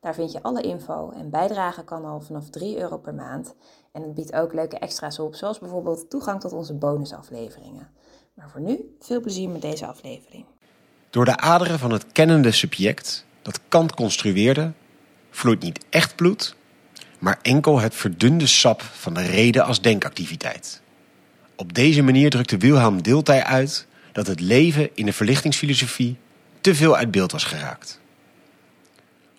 Daar vind je alle info en bijdragen kan al vanaf 3 euro per maand. En het biedt ook leuke extra's op, zoals bijvoorbeeld toegang tot onze bonusafleveringen. Maar voor nu, veel plezier met deze aflevering. Door de aderen van het kennende subject dat Kant construeerde, vloeit niet echt bloed, maar enkel het verdunde sap van de reden als denkactiviteit. Op deze manier drukte Wilhelm Deeltij uit dat het leven in de verlichtingsfilosofie te veel uit beeld was geraakt.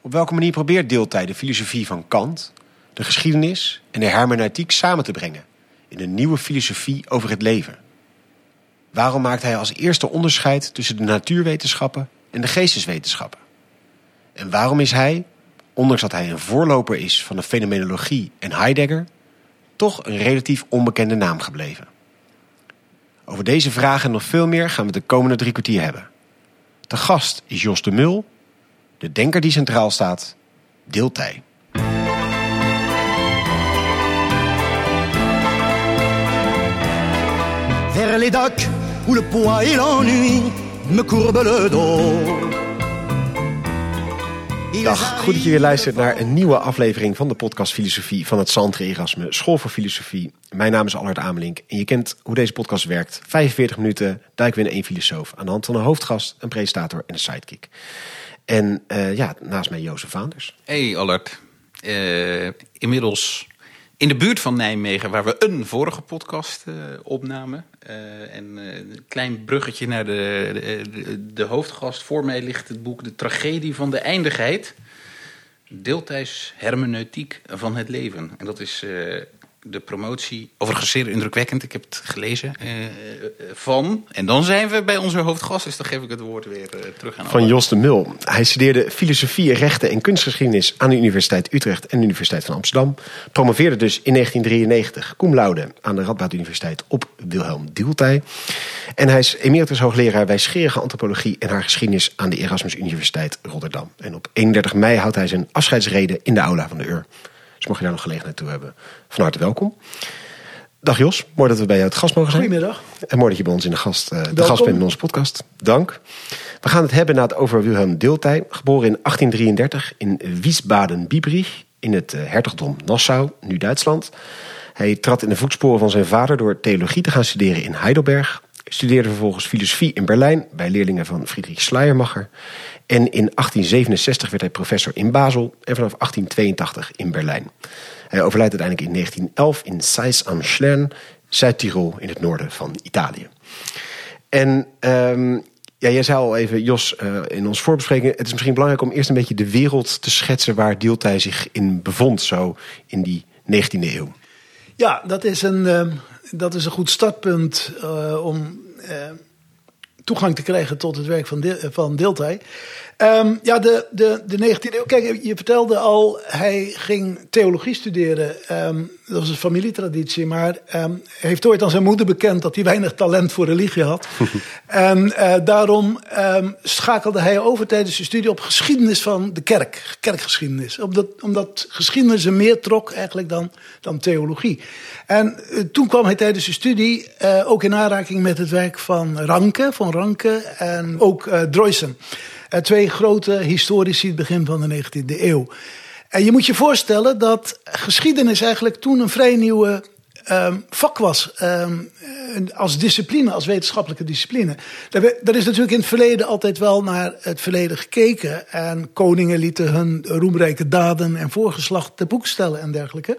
Op welke manier probeert Deeltij de filosofie van Kant, de geschiedenis en de hermeneutiek samen te brengen in een nieuwe filosofie over het leven? Waarom maakt hij als eerste onderscheid tussen de natuurwetenschappen en de geesteswetenschappen? En waarom is hij, ondanks dat hij een voorloper is van de fenomenologie en Heidegger, toch een relatief onbekende naam gebleven? Over deze vragen en nog veel meer gaan we de komende drie kwartier hebben. De gast is Jos de Mul, de denker die centraal staat, deeltij. Vers les docks où le poids et l'ennui me le dos. Dag, goed dat je weer luistert naar een nieuwe aflevering van de podcast Filosofie van het Santre Erasme School voor Filosofie. Mijn naam is Allard Amelink en je kent hoe deze podcast werkt. 45 minuten duiken we in één filosoof aan de hand van een hoofdgast, een presentator en een sidekick. En uh, ja, naast mij Jozef Vaanders. Hey Allard, uh, inmiddels in de buurt van Nijmegen, waar we een vorige podcast uh, opnamen. En een klein bruggetje naar de, de, de, hoofdgast. Voor mij ligt het boek De Tragedie van de Eindigheid. Deeltijds hermeneutiek van het leven. En dat is de promotie, overigens zeer indrukwekkend, ik heb het gelezen, uh, van... En dan zijn we bij onze hoofdgast, dus dan geef ik het woord weer uh, terug aan Van Jos de Mul. Hij studeerde filosofie, rechten en kunstgeschiedenis aan de Universiteit Utrecht en de Universiteit van Amsterdam. Promoveerde dus in 1993 cum laude aan de Radboud Universiteit op Wilhelm Dieltij. En hij is emeritus hoogleraar wijsgerige antropologie en haar geschiedenis aan de Erasmus Universiteit Rotterdam. En op 31 mei houdt hij zijn afscheidsrede in de aula van de UR. Dus mocht je daar nog gelegenheid toe hebben, van harte welkom. Dag Jos, mooi dat we bij jou het gast mogen zijn. Goedemiddag. En mooi dat je bij ons in de gast, uh, de gast bent in onze podcast. Dank. We gaan het hebben het over Wilhelm Deeltij, geboren in 1833 in Wiesbaden-Biebrich in het uh, hertogdom Nassau, nu Duitsland. Hij trad in de voetsporen van zijn vader door theologie te gaan studeren in Heidelberg. Studeerde vervolgens filosofie in Berlijn bij leerlingen van Friedrich Schleiermacher. En in 1867 werd hij professor in Basel en vanaf 1882 in Berlijn. Hij overlijdt uiteindelijk in 1911 in Sais am Schlern, Zuid-Tirol in het noorden van Italië. En um, ja, jij zei al even, Jos, uh, in ons voorbespreking... het is misschien belangrijk om eerst een beetje de wereld te schetsen... waar Dieltij zich in bevond, zo in die 19e eeuw. Ja, dat is een, uh, dat is een goed startpunt uh, om toegang te krijgen tot het werk van, de, van Deeltij. Um, ja, de, de, de 19e eeuw. Kijk, je vertelde al, hij ging theologie studeren. Um, dat was een familietraditie. Maar um, heeft ooit aan zijn moeder bekend dat hij weinig talent voor religie had. en uh, daarom schakelde hij over tijdens zijn studie op geschiedenis van de kerk. Kerkgeschiedenis. Omdat, omdat geschiedenis hem meer trok eigenlijk dan, dan theologie. En uh, toen kwam hij tijdens zijn studie uh, ook in aanraking met het werk van Ranke, van Ranke en ook Droysen. Twee grote historici het begin van de 19e eeuw. En je moet je voorstellen dat geschiedenis eigenlijk toen een vrij nieuwe um, vak was. Um, als discipline, als wetenschappelijke discipline. Er is natuurlijk in het verleden altijd wel naar het verleden gekeken. En koningen lieten hun roemrijke daden en voorgeslacht te boek stellen en dergelijke.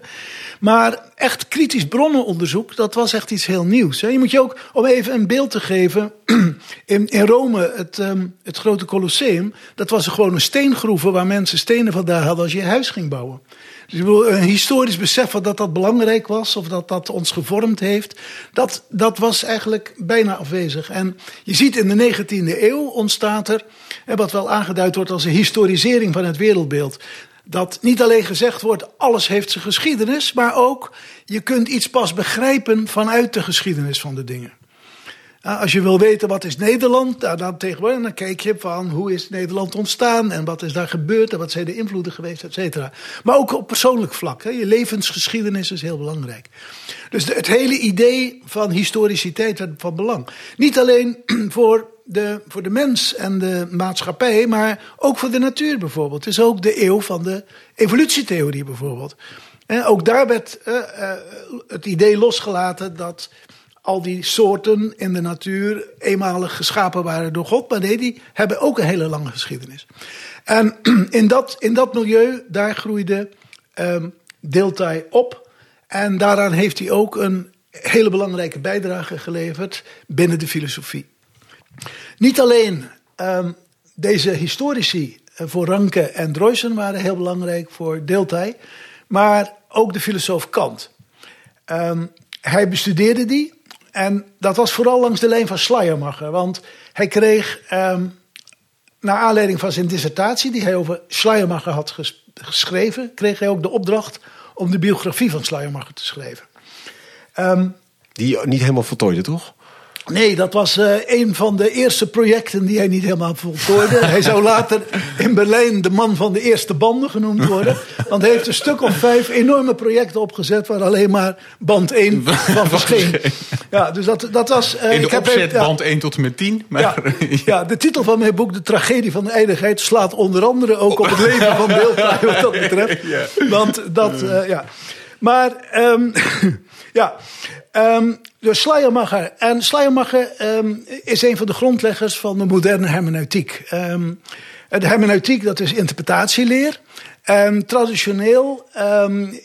Maar echt kritisch bronnenonderzoek, dat was echt iets heel nieuws. Je moet je ook, om even een beeld te geven. In, in Rome, het, um, het grote Colosseum, dat was gewoon een steengroeven waar mensen stenen vandaan hadden als je je huis ging bouwen. Dus een historisch besef dat dat belangrijk was, of dat dat ons gevormd heeft, dat, dat was eigenlijk bijna afwezig. En je ziet in de 19e eeuw ontstaat er, wat wel aangeduid wordt als een historisering van het wereldbeeld. dat niet alleen gezegd wordt, alles heeft zijn geschiedenis, maar ook je kunt iets pas begrijpen vanuit de geschiedenis van de dingen. Als je wil weten wat is Nederland, nou, dan tegenwoordig dan kijk je van hoe is Nederland ontstaan en wat is daar gebeurd en wat zijn de invloeden geweest, et cetera. Maar ook op persoonlijk vlak. Hè. Je levensgeschiedenis is heel belangrijk. Dus het hele idee van historiciteit werd van belang. Niet alleen voor de, voor de mens en de maatschappij, maar ook voor de natuur bijvoorbeeld. Het is ook de eeuw van de evolutietheorie bijvoorbeeld. En ook daar werd uh, uh, het idee losgelaten dat al die soorten in de natuur eenmalig geschapen waren door God. Maar nee, die hebben ook een hele lange geschiedenis. En in dat, in dat milieu, daar groeide um, op. En daaraan heeft hij ook een hele belangrijke bijdrage geleverd binnen de filosofie. Niet alleen um, deze historici eh, voor Ranke en Droysen waren heel belangrijk voor Deeltij, maar ook de filosoof Kant. Um, hij bestudeerde die en dat was vooral langs de lijn van Schleiermacher. Want hij kreeg, um, naar aanleiding van zijn dissertatie, die hij over Schleiermacher had ges geschreven, kreeg hij ook de opdracht om de biografie van Schleiermacher te schrijven. Um, die niet helemaal voltooide, toch? Nee, dat was uh, een van de eerste projecten die hij niet helemaal voltooide. hij zou later in Berlijn de man van de eerste banden genoemd worden. Want hij heeft een stuk of vijf enorme projecten opgezet... waar alleen maar band 1 van verscheen. Ja, dus dat, dat was... Uh, in de ik opzet heb, ja, band 1 tot en met 10. Maar, ja, ja, de titel van mijn boek, De Tragedie van de Eindigheid... slaat onder andere ook op het leven van Beeldtaai wat dat betreft. Want dat, uh, ja... Maar, um, ja... Um, dus Schleiermacher. En Schleiermacher um, is een van de grondleggers van de moderne hermeneutiek. Um, de hermeneutiek, dat is interpretatieleer. En traditioneel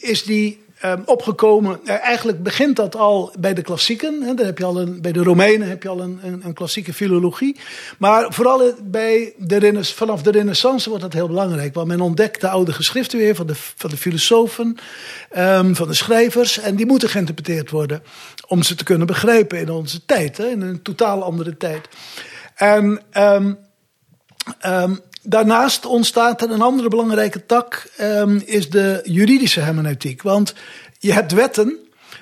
is die Um, opgekomen. Uh, eigenlijk begint dat al bij de klassieken. Hè. Heb je al een, bij de Romeinen heb je al een, een, een klassieke filologie. Maar vooral bij de, vanaf de Renaissance wordt dat heel belangrijk. Want men ontdekt de oude geschriften weer van de, van de filosofen, um, van de schrijvers. En die moeten geïnterpreteerd worden om ze te kunnen begrijpen in onze tijd. Hè, in een totaal andere tijd. En um, daarnaast ontstaat er een andere belangrijke tak, um, is de juridische hermeneutiek. Want je hebt wetten,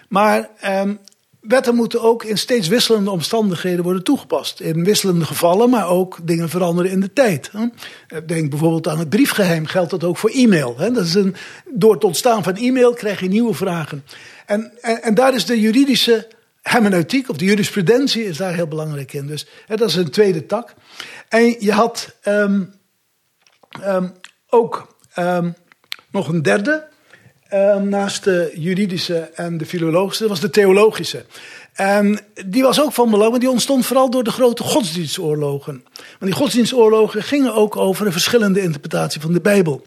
maar um, wetten moeten ook in steeds wisselende omstandigheden worden toegepast. In wisselende gevallen, maar ook dingen veranderen in de tijd. Denk bijvoorbeeld aan het briefgeheim, geldt dat ook voor e-mail. Dat is een, door het ontstaan van e-mail krijg je nieuwe vragen. En, en, daar is de juridische hermeneutiek, of de jurisprudentie, is daar heel belangrijk in. Dus dat is een tweede tak. En je had um, Um, ook um, nog een derde, um, naast de juridische en de filologische, dat was de theologische. En die was ook van belang, maar die ontstond vooral door de grote godsdienstoorlogen. Want die godsdienstoorlogen gingen ook over een verschillende interpretatie van de Bijbel.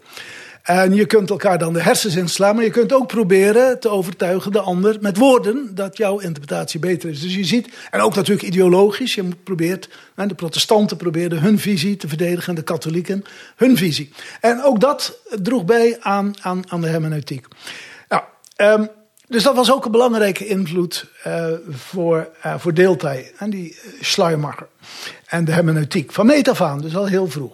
En je kunt elkaar dan de hersens inslaan, maar je kunt ook proberen te overtuigen de ander met woorden dat jouw interpretatie beter is. Dus je ziet, en ook natuurlijk ideologisch, je probeert, de protestanten probeerden hun visie te verdedigen, de katholieken hun visie. En ook dat droeg bij aan, aan, aan de hermeneutiek. Nou, um, dus dat was ook een belangrijke invloed uh, voor, uh, voor Deeltij en die uh, Schleiermacher en de hermeneutiek. Van meet af aan, dus al heel vroeg.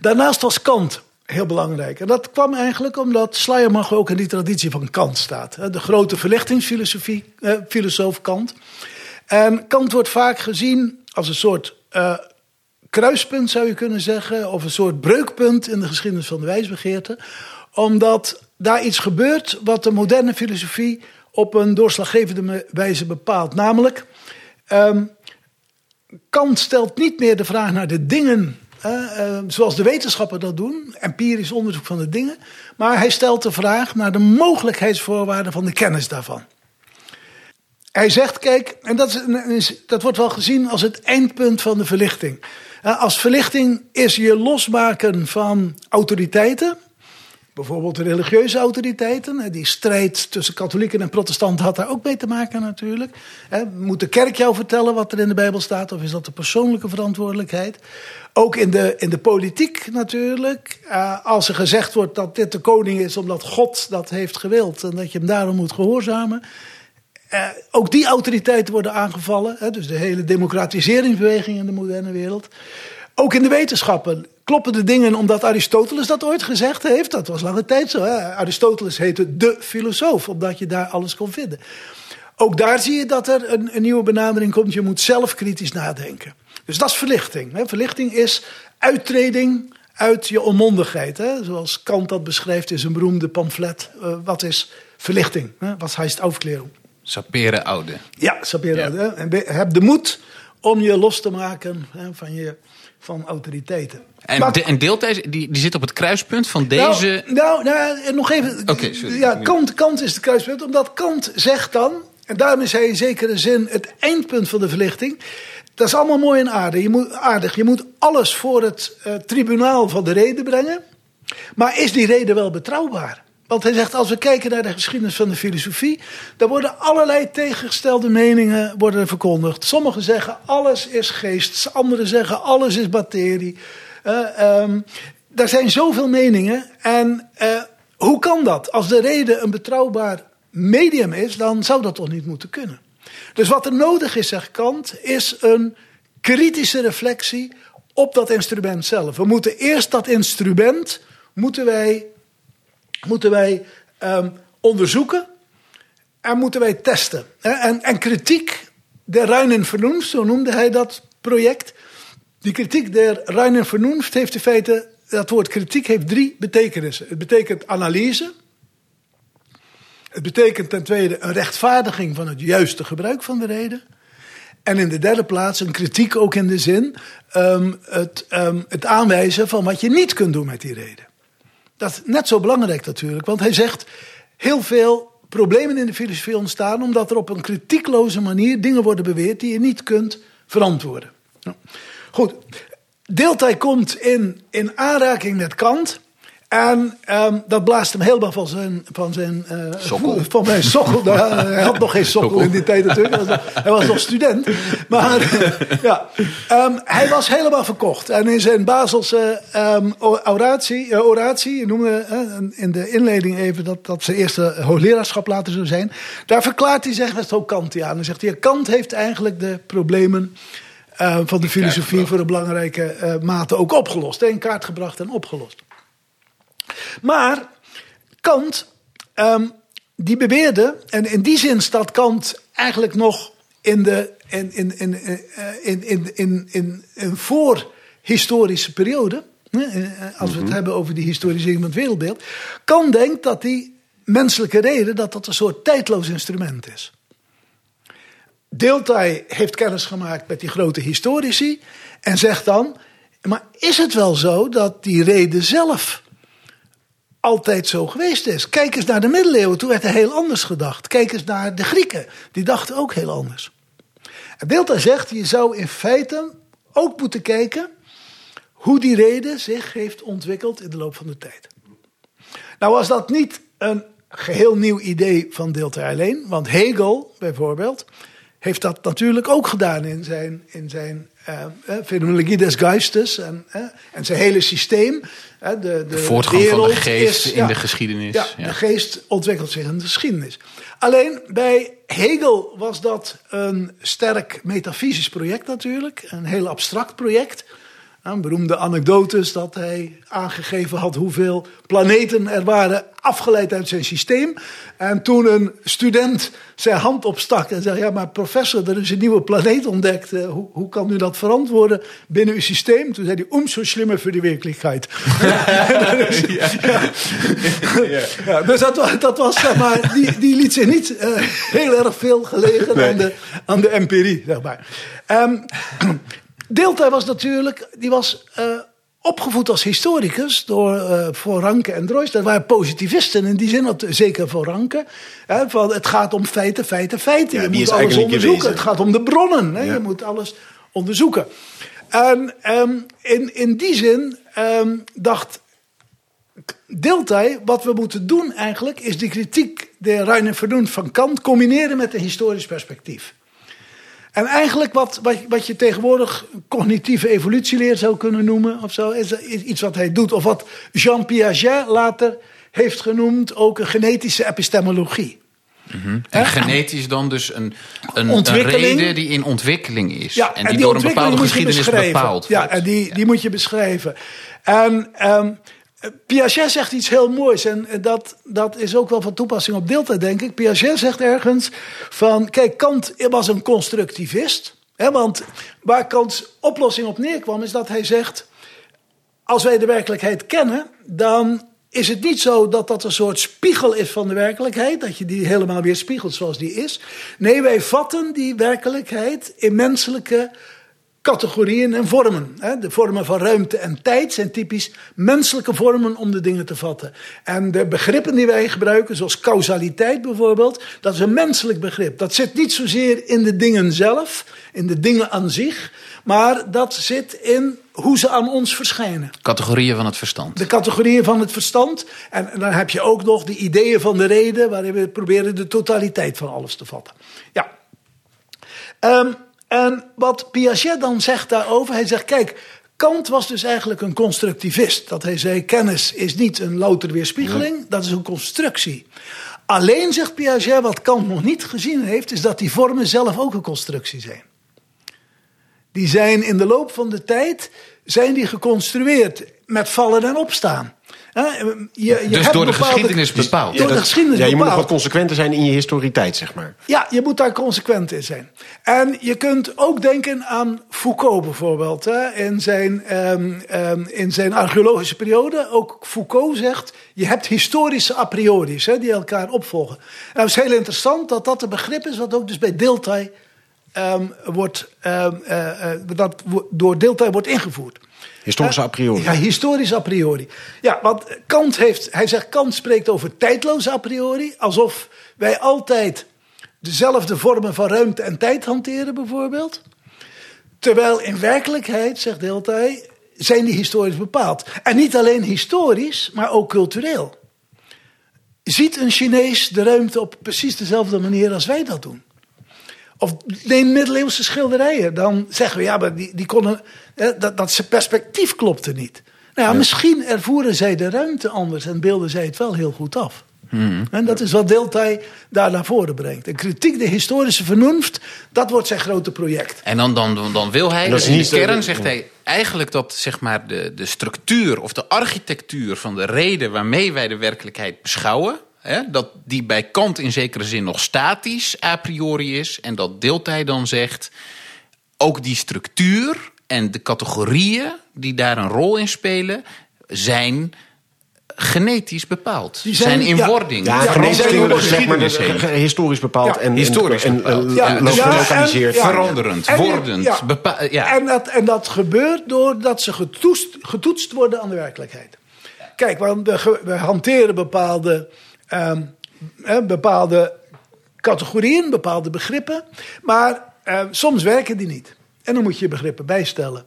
Daarnaast was Kant heel belangrijk. En dat kwam eigenlijk omdat Schleiermacher ook in die traditie van Kant staat. De grote verlichtingsfilosofie, eh, filosoof Kant. En Kant wordt vaak gezien als een soort uh, kruispunt, zou je kunnen zeggen, of een soort breukpunt in de geschiedenis van de wijsbegeerte. Omdat daar iets gebeurt wat de moderne filosofie op een doorslaggevende wijze bepaalt. Namelijk, um, Kant stelt niet meer de vraag naar de dingen uh, zoals de wetenschappen dat doen, empirisch onderzoek van de dingen. Maar hij stelt de vraag naar de mogelijkheidsvoorwaarden van de kennis daarvan. Hij zegt, kijk, en dat, is, dat wordt wel gezien als het eindpunt van de verlichting. Uh, als verlichting is je losmaken van autoriteiten, Bijvoorbeeld de religieuze autoriteiten. Die strijd tussen katholieken en protestanten had daar ook mee te maken natuurlijk. Moet de kerk jou vertellen wat er in de Bijbel staat? Of is dat de persoonlijke verantwoordelijkheid? Ook in de, in de politiek natuurlijk. Uh, als er gezegd wordt dat dit de koning is omdat God dat heeft gewild. En dat je hem daarom moet gehoorzamen. Uh, ook die autoriteiten worden aangevallen. Dus de hele democratiseringsbeweging in de moderne wereld. Ook in de wetenschappen kloppen de dingen omdat Aristoteles dat ooit gezegd heeft? Dat was lange tijd zo. Hè? Aristoteles heette de filosoof, omdat je daar alles kon vinden. Ook daar zie je dat er een, een nieuwe benadering komt. Je moet zelf kritisch nadenken. Dus dat is verlichting. Hè? Verlichting is uittreding uit je onmondigheid. Hè? Zoals Kant dat beschrijft in zijn beroemde pamflet. Uh, wat is verlichting? Hè? Wat heist Aufklärung? Saperen oude. Ja, saperen oude. Hè? En heb de moed om je los te maken hè, van, je, van autoriteiten. En, maar, de, en deeltijd, die, die zit op het kruispunt van deze... Nou, nou, nou nog even. Sorry. Ja, Kant, Kant is het kruispunt, omdat Kant zegt dan... en daarom is hij in zekere zin het eindpunt van de verlichting... Dat is allemaal mooi en aardig. Je moet, aardig. Je moet alles voor het uh, tribunaal van de reden brengen. Maar is die reden wel betrouwbaar? Want hij zegt, als we kijken naar de geschiedenis van de filosofie, dan worden allerlei tegengestelde meningen worden verkondigd. Sommigen zeggen alles is geest, anderen zeggen alles is materie. Uh, um, er zijn zoveel meningen. En uh, hoe kan dat? Als de reden een betrouwbaar medium is, dan zou dat toch niet moeten kunnen. Dus wat er nodig is, zegt Kant, is een kritische reflectie op dat instrument zelf. We moeten eerst dat instrument moeten wij, moeten wij um, onderzoeken en moeten wij testen. En, en kritiek der reinen Vernunft, zo noemde hij dat project. Die kritiek der reinen Vernunft heeft in feite, dat woord kritiek heeft drie betekenissen. Het betekent analyse, het betekent ten tweede een rechtvaardiging van het juiste gebruik van de reden. En in de derde plaats een kritiek ook in de zin um, het, um, het aanwijzen van wat je niet kunt doen met die reden. Dat is net zo belangrijk natuurlijk, want hij zegt heel veel problemen in de filosofie ontstaan omdat er op een kritiekloze manier dingen worden beweerd die je niet kunt verantwoorden. Nou, goed, Deeltij komt in, in aanraking met Kant. En um, dat blaast hem helemaal van zijn, van zijn uh, sokkel. Van mijn sokkel. Nou, hij had nog geen sokkel, sokkel. in die tijd natuurlijk. Hij was nog, hij was nog student. Maar ja, um, hij was helemaal verkocht. En in zijn Baselse um, oratie, uh, oratie noemde uh, in de inleiding even dat, dat zijn eerste hoogleraarschap later zou zijn. Daar verklaart hij zich met ook Kantiaan. Dan zegt hij, Kant heeft eigenlijk de problemen uh, van de filosofie voor een belangrijke uh, mate ook opgelost. In kaart gebracht en opgelost. Maar Kant, um, die beweerde, en in die zin staat Kant eigenlijk nog in, de, in, in, in, in, in, in, in een voorhistorische periode. Als we het hebben over die historisering van het wereldbeeld. Kant denkt dat die menselijke reden dat dat een soort tijdloos instrument is. Deeltij heeft kennis gemaakt met die grote historici en zegt dan: maar is het wel zo dat die reden zelf altijd zo geweest is? Kijk eens naar de middeleeuwen, toen werd er heel anders gedacht. Kijk eens naar de Grieken, die dachten ook heel anders. En Deeltij zegt: je zou in feite ook moeten kijken hoe die reden zich heeft ontwikkeld in de loop van de tijd. Nou was dat niet een geheel nieuw idee van Deeltij alleen, want Hegel bijvoorbeeld heeft dat natuurlijk ook gedaan in zijn, in zijn uh, fenomenologie des geistes en, uh, en zijn hele systeem. Uh, de, de, de voortgang van de geest is, in ja, de geschiedenis. Ja, ja, de geest ontwikkelt zich in de geschiedenis. Alleen bij Hegel was dat een sterk metafysisch project natuurlijk, een heel abstract project. Een beroemde anekdotes dat hij aangegeven had hoeveel planeten er waren afgeleid uit zijn systeem. En toen een student zijn hand opstak en zei: Ja, maar professor, er is een nieuwe planeet ontdekt. Hoe, hoe kan u dat verantwoorden binnen uw systeem? Toen zei hij: Um, zo slimmer voor die werkelijkheid. dus, ja. Ja. Ja, dus dat, was, dat was, zeg maar, die, die liet zich niet uh, heel erg veel gelegen nee. aan, de, aan de empirie, zeg maar. Um, Deeltij was natuurlijk, die was uh, opgevoed als historicus door uh, Van Ranke en Droyst. Dat waren positivisten in die zin, dat, zeker Van Ranke. Hè, van, het gaat om feiten, feiten, feiten. Ja, je moet alles onderzoeken. Het gaat om de bronnen. Hè, ja. Je moet alles onderzoeken. En um, in, in die zin um, dacht Deeltij, wat we moeten doen eigenlijk, is de kritiek de Reine Verdun van Kant combineren met een historisch perspectief. En eigenlijk wat, wat, wat je tegenwoordig cognitieve evolutieleer zou kunnen noemen, of zo, is iets wat hij doet. Of wat Jean Piaget later heeft genoemd, ook een genetische epistemologie. Mm -hmm. En genetisch dan dus een, een, een, reden die in ontwikkeling is. Ja, en die, en die door een bepaalde geschiedenis bepaald Ja, en die, die moet je beschrijven. En ehm, Piaget zegt iets heel moois en dat, dat is ook wel van toepassing op deeltijd, denk ik. Piaget zegt ergens van, kijk, Kant was een constructivist. Hè, want waar Kants oplossing op neerkwam is dat hij zegt, als wij de werkelijkheid kennen, dan is het niet zo dat dat een soort spiegel is van de werkelijkheid, dat je die helemaal weer spiegelt zoals die is. Nee, wij vatten die werkelijkheid in menselijke categorieën en vormen. De vormen van ruimte en tijd zijn typisch menselijke vormen om de dingen te vatten. En de begrippen die wij gebruiken, zoals causaliteit bijvoorbeeld, dat is een menselijk begrip. Dat zit niet zozeer in de dingen zelf, in de dingen aan zich, maar dat zit in hoe ze aan ons verschijnen. Categorieën van het verstand. De categorieën van het verstand. En dan heb je ook nog de ideeën van de reden, waarin we proberen de totaliteit van alles te vatten. Ja. Um, en wat Piaget dan zegt daarover, hij zegt: kijk. Kant was dus eigenlijk een constructivist. Dat hij zei: kennis is niet een louter weerspiegeling, dat is een constructie. Alleen zegt Piaget, wat Kant nog niet gezien heeft, is dat die vormen zelf ook een constructie zijn. Die zijn in de loop van de tijd zijn die geconstrueerd met vallen en opstaan. Je, je dus door de geschiedenis bepaald. Door de geschiedenis ja, je moet nog wat consequenter zijn in je historiteit, zeg maar. Ja, je moet daar consequent in zijn. En je kunt ook denken aan Foucault bijvoorbeeld. Hè, in, zijn, um, um, in zijn archeologische periode. Ook Foucault zegt, je hebt historische a priori's hè, die elkaar opvolgen. En het is heel interessant dat dat een begrip is wat ook dus bij Dilthey um, wordt, uh, uh, dat door Dilthey wordt ingevoerd. Historisch a priori. Ja, historisch a priori. Ja, want Kant heeft, hij zegt, Kant spreekt over tijdloos a priori, alsof wij altijd dezelfde vormen van ruimte en tijd hanteren, bijvoorbeeld. Terwijl in werkelijkheid, zegt Deeltij, zijn die historisch bepaald. En niet alleen historisch, maar ook cultureel. Ziet een Chinees de ruimte op precies dezelfde manier als wij dat doen? Of neem middeleeuwse schilderijen. Dan zeggen we, ja, maar die, die konden, dat, dat perspectief klopte niet. Nou ja, misschien ervoeren zij de ruimte anders en beelden zij het wel heel goed af. Hmm. En dat is wat Deeltij daar naar voren brengt. En kritiek, de historische vernunft, dat wordt zijn grote project. En dan, dan, dan wil hij, dus in de kern zegt hij eigenlijk dat zeg maar, de, de structuur of de architectuur van de reden waarmee wij de werkelijkheid beschouwen, Hè, dat die bij Kant in zekere zin nog statisch a priori is. En dat Deeltij dan zegt, ook die structuur en de categorieën die daar een rol in spelen, zijn genetisch bepaald. Die zijn, in wording. Ja, ja genetisch zeg maar historisch bepaald en historisch en, bepaald. En, gelokaliseerd. Veranderend, wordend. Ja. En, dat, en dat gebeurt doordat ze getoetst, getoetst worden aan de werkelijkheid. Kijk, we, we hanteren bepaalde um, bepaalde categorieën, bepaalde begrippen. Maar uh, soms werken die niet. En dan moet je begrippen bijstellen.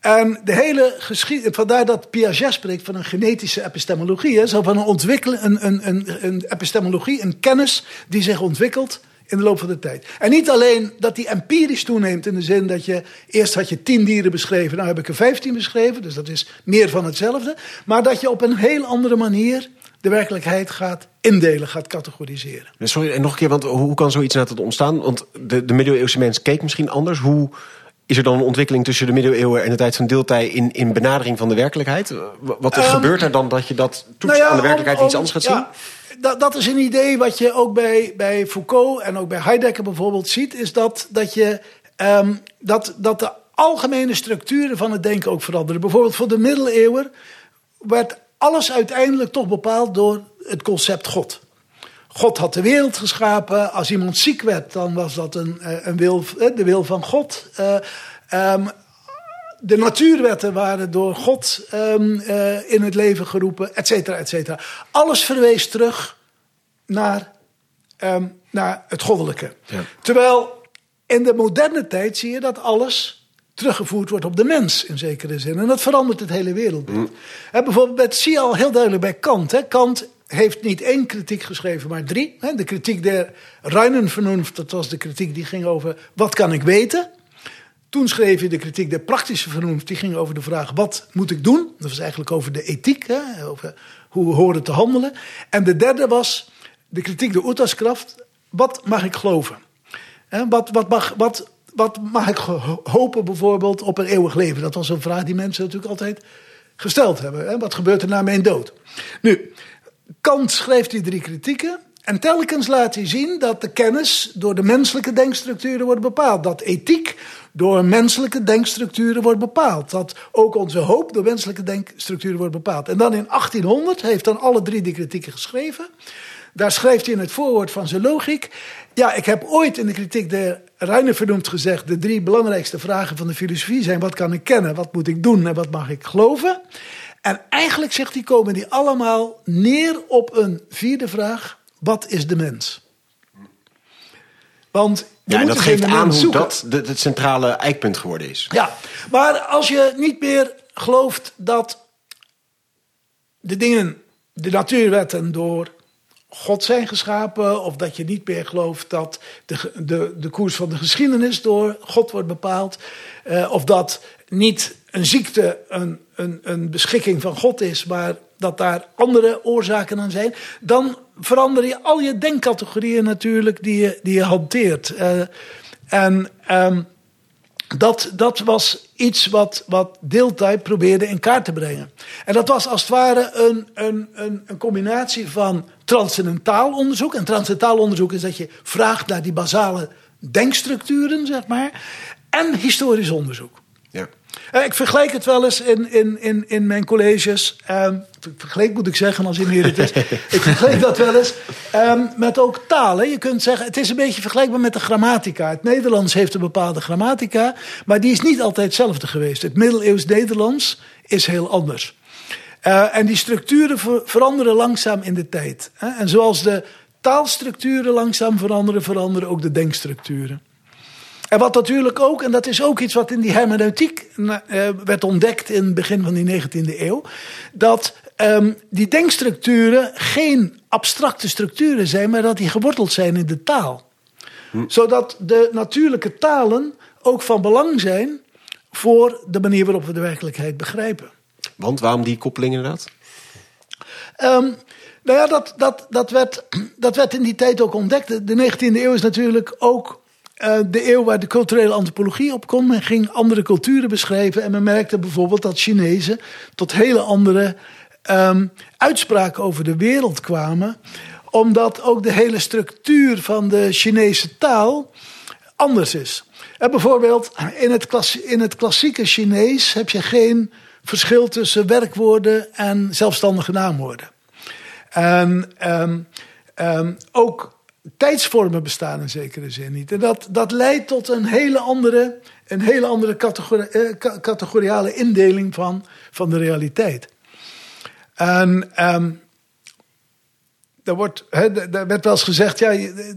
En de hele geschiedenis, vandaar dat Piaget spreekt van een genetische epistemologie. Hè, zo van een, ontwikkelen, een, een, een, een epistemologie, een kennis die zich ontwikkelt in de loop van de tijd. En niet alleen dat die empirisch toeneemt in de zin dat je eerst had je tien dieren beschreven, nou heb ik er vijftien beschreven, dus dat is meer van hetzelfde. Maar dat je op een heel andere manier de werkelijkheid gaat indelen, gaat categoriseren. Sorry, en nog een keer, want hoe kan zoiets nou tot ontstaan? Want de, de middeleeuwse mens keek misschien anders. Hoe is er dan een ontwikkeling tussen de middeleeuwen en de tijd van deeltij in, in benadering van de werkelijkheid? Wat um, gebeurt er dan dat je dat toets nou aan de werkelijkheid iets anders gaat zien? dat, dat is een idee wat je ook bij, bij Foucault en ook bij Heidegger bijvoorbeeld ziet, is dat, dat, je, um, dat, dat de algemene structuren van het denken ook veranderen. Bijvoorbeeld voor de middeleeuwen werd alles uiteindelijk toch bepaald door het concept God. God had de wereld geschapen. Als iemand ziek werd, dan was dat een, eh, een wil, eh, de wil van God. Uh, um, de natuurwetten waren door God um, uh, in het leven geroepen, et cetera, et cetera. Alles verwees terug naar, um, naar het goddelijke. Ja. Terwijl in de moderne tijd zie je dat alles teruggevoerd wordt op de mens in zekere zin. En dat verandert het hele wereldbeeld. Mm. bijvoorbeeld, dat zie je al heel duidelijk bij Kant. Hè. Kant heeft niet één kritiek geschreven, maar drie. Hè. De kritiek der Vernunft, dat was de kritiek die ging over wat kan ik weten. Toen schreef je de kritiek der praktische vernunft, die ging over de vraag wat moet ik doen. Dat was eigenlijk over de ethiek, hè, over hoe we horen te handelen. En de derde was de kritiek der Oetaskraft, wat mag ik geloven? wat, wat, mag, wat, wat mag ik hopen bijvoorbeeld op een eeuwig leven? Dat was een vraag die mensen natuurlijk altijd gesteld hebben. Hè? Wat gebeurt er na mijn dood? Nu, Kant schrijft die drie kritieken. En telkens laat hij zien dat de kennis door de menselijke denkstructuren wordt bepaald. Dat ethiek door menselijke denkstructuren wordt bepaald. Dat ook onze hoop door menselijke denkstructuren wordt bepaald. En dan in 1800 heeft dan alle drie die kritieken geschreven. Daar schrijft hij in het voorwoord van zijn logiek. Ja, ik heb ooit in de kritiek de Reiner vernoemd gezegd: de drie belangrijkste vragen van de filosofie zijn: wat kan ik kennen, wat moet ik doen en wat mag ik geloven? En eigenlijk, zegt hij, komen die allemaal neer op een vierde vraag: wat is de mens? Want Ja, dat geen geeft aan hoe dat het centrale eikpunt geworden is. Ja, maar als je niet meer gelooft dat de dingen, de natuurwetten door God zijn geschapen, of dat je niet meer gelooft dat de, de, de koers van de geschiedenis door God wordt bepaald, eh, of dat niet een ziekte een, een, een beschikking van God is, maar dat daar andere oorzaken aan zijn, dan verander je al je denkcategorieën natuurlijk die je, die je hanteert. Eh, en ehm, dat, dat was iets wat, wat Deeltij probeerde in kaart te brengen. En dat was als het ware een, een, een, een combinatie van transcendentaal onderzoek. En transcendentaal onderzoek is dat je vraagt naar die basale denkstructuren, zeg maar. En historisch onderzoek. Ja. Eh, Ik vergelijk het wel eens in, in, in, in mijn colleges. ehm, vergelijk moet ik zeggen als het is. ik vergelijk dat wel eens ehm, met ook talen. Je kunt zeggen, het is een beetje vergelijkbaar met de grammatica. Het Nederlands heeft een bepaalde grammatica, maar die is niet altijd hetzelfde geweest. Het middeleeuws Nederlands is heel anders. Eh, en die structuren ver- veranderen langzaam in de tijd. Hè? En zoals de taalstructuren langzaam veranderen, veranderen ook de denkstructuren. En wat natuurlijk ook, en dat is ook iets wat in die hermeneutiek eh, werd ontdekt in het begin van die 19e eeuw, dat ehm, die denkstructuren geen abstracte structuren zijn, maar dat die geworteld zijn in de taal. Zodat de natuurlijke talen ook van belang zijn voor de manier waarop we de werkelijkheid begrijpen. Want waarom die koppeling inderdaad? Ehm, nou ja, dat, dat, dat, werd, dat werd in die tijd ook ontdekt. De- De 19e eeuw is natuurlijk ook eh, de eeuw waar de culturele antropologie op kon. Men ging andere culturen beschrijven. En men merkte bijvoorbeeld dat Chinezen tot hele andere ehm, uitspraken over de wereld kwamen. Omdat ook de hele structuur van de Chinese taal anders is. En bijvoorbeeld in het, in het klassieke Chinees heb je geen verschil tussen werkwoorden en zelfstandige naamwoorden. En ehm, ehm, ook tijdsvormen bestaan in zekere zin niet. En dat, dat leidt tot een hele andere, een hele andere eh, ca- categoriale indeling van, van de realiteit. En ehm, er, wordt, daar werd wel eens gezegd, ja,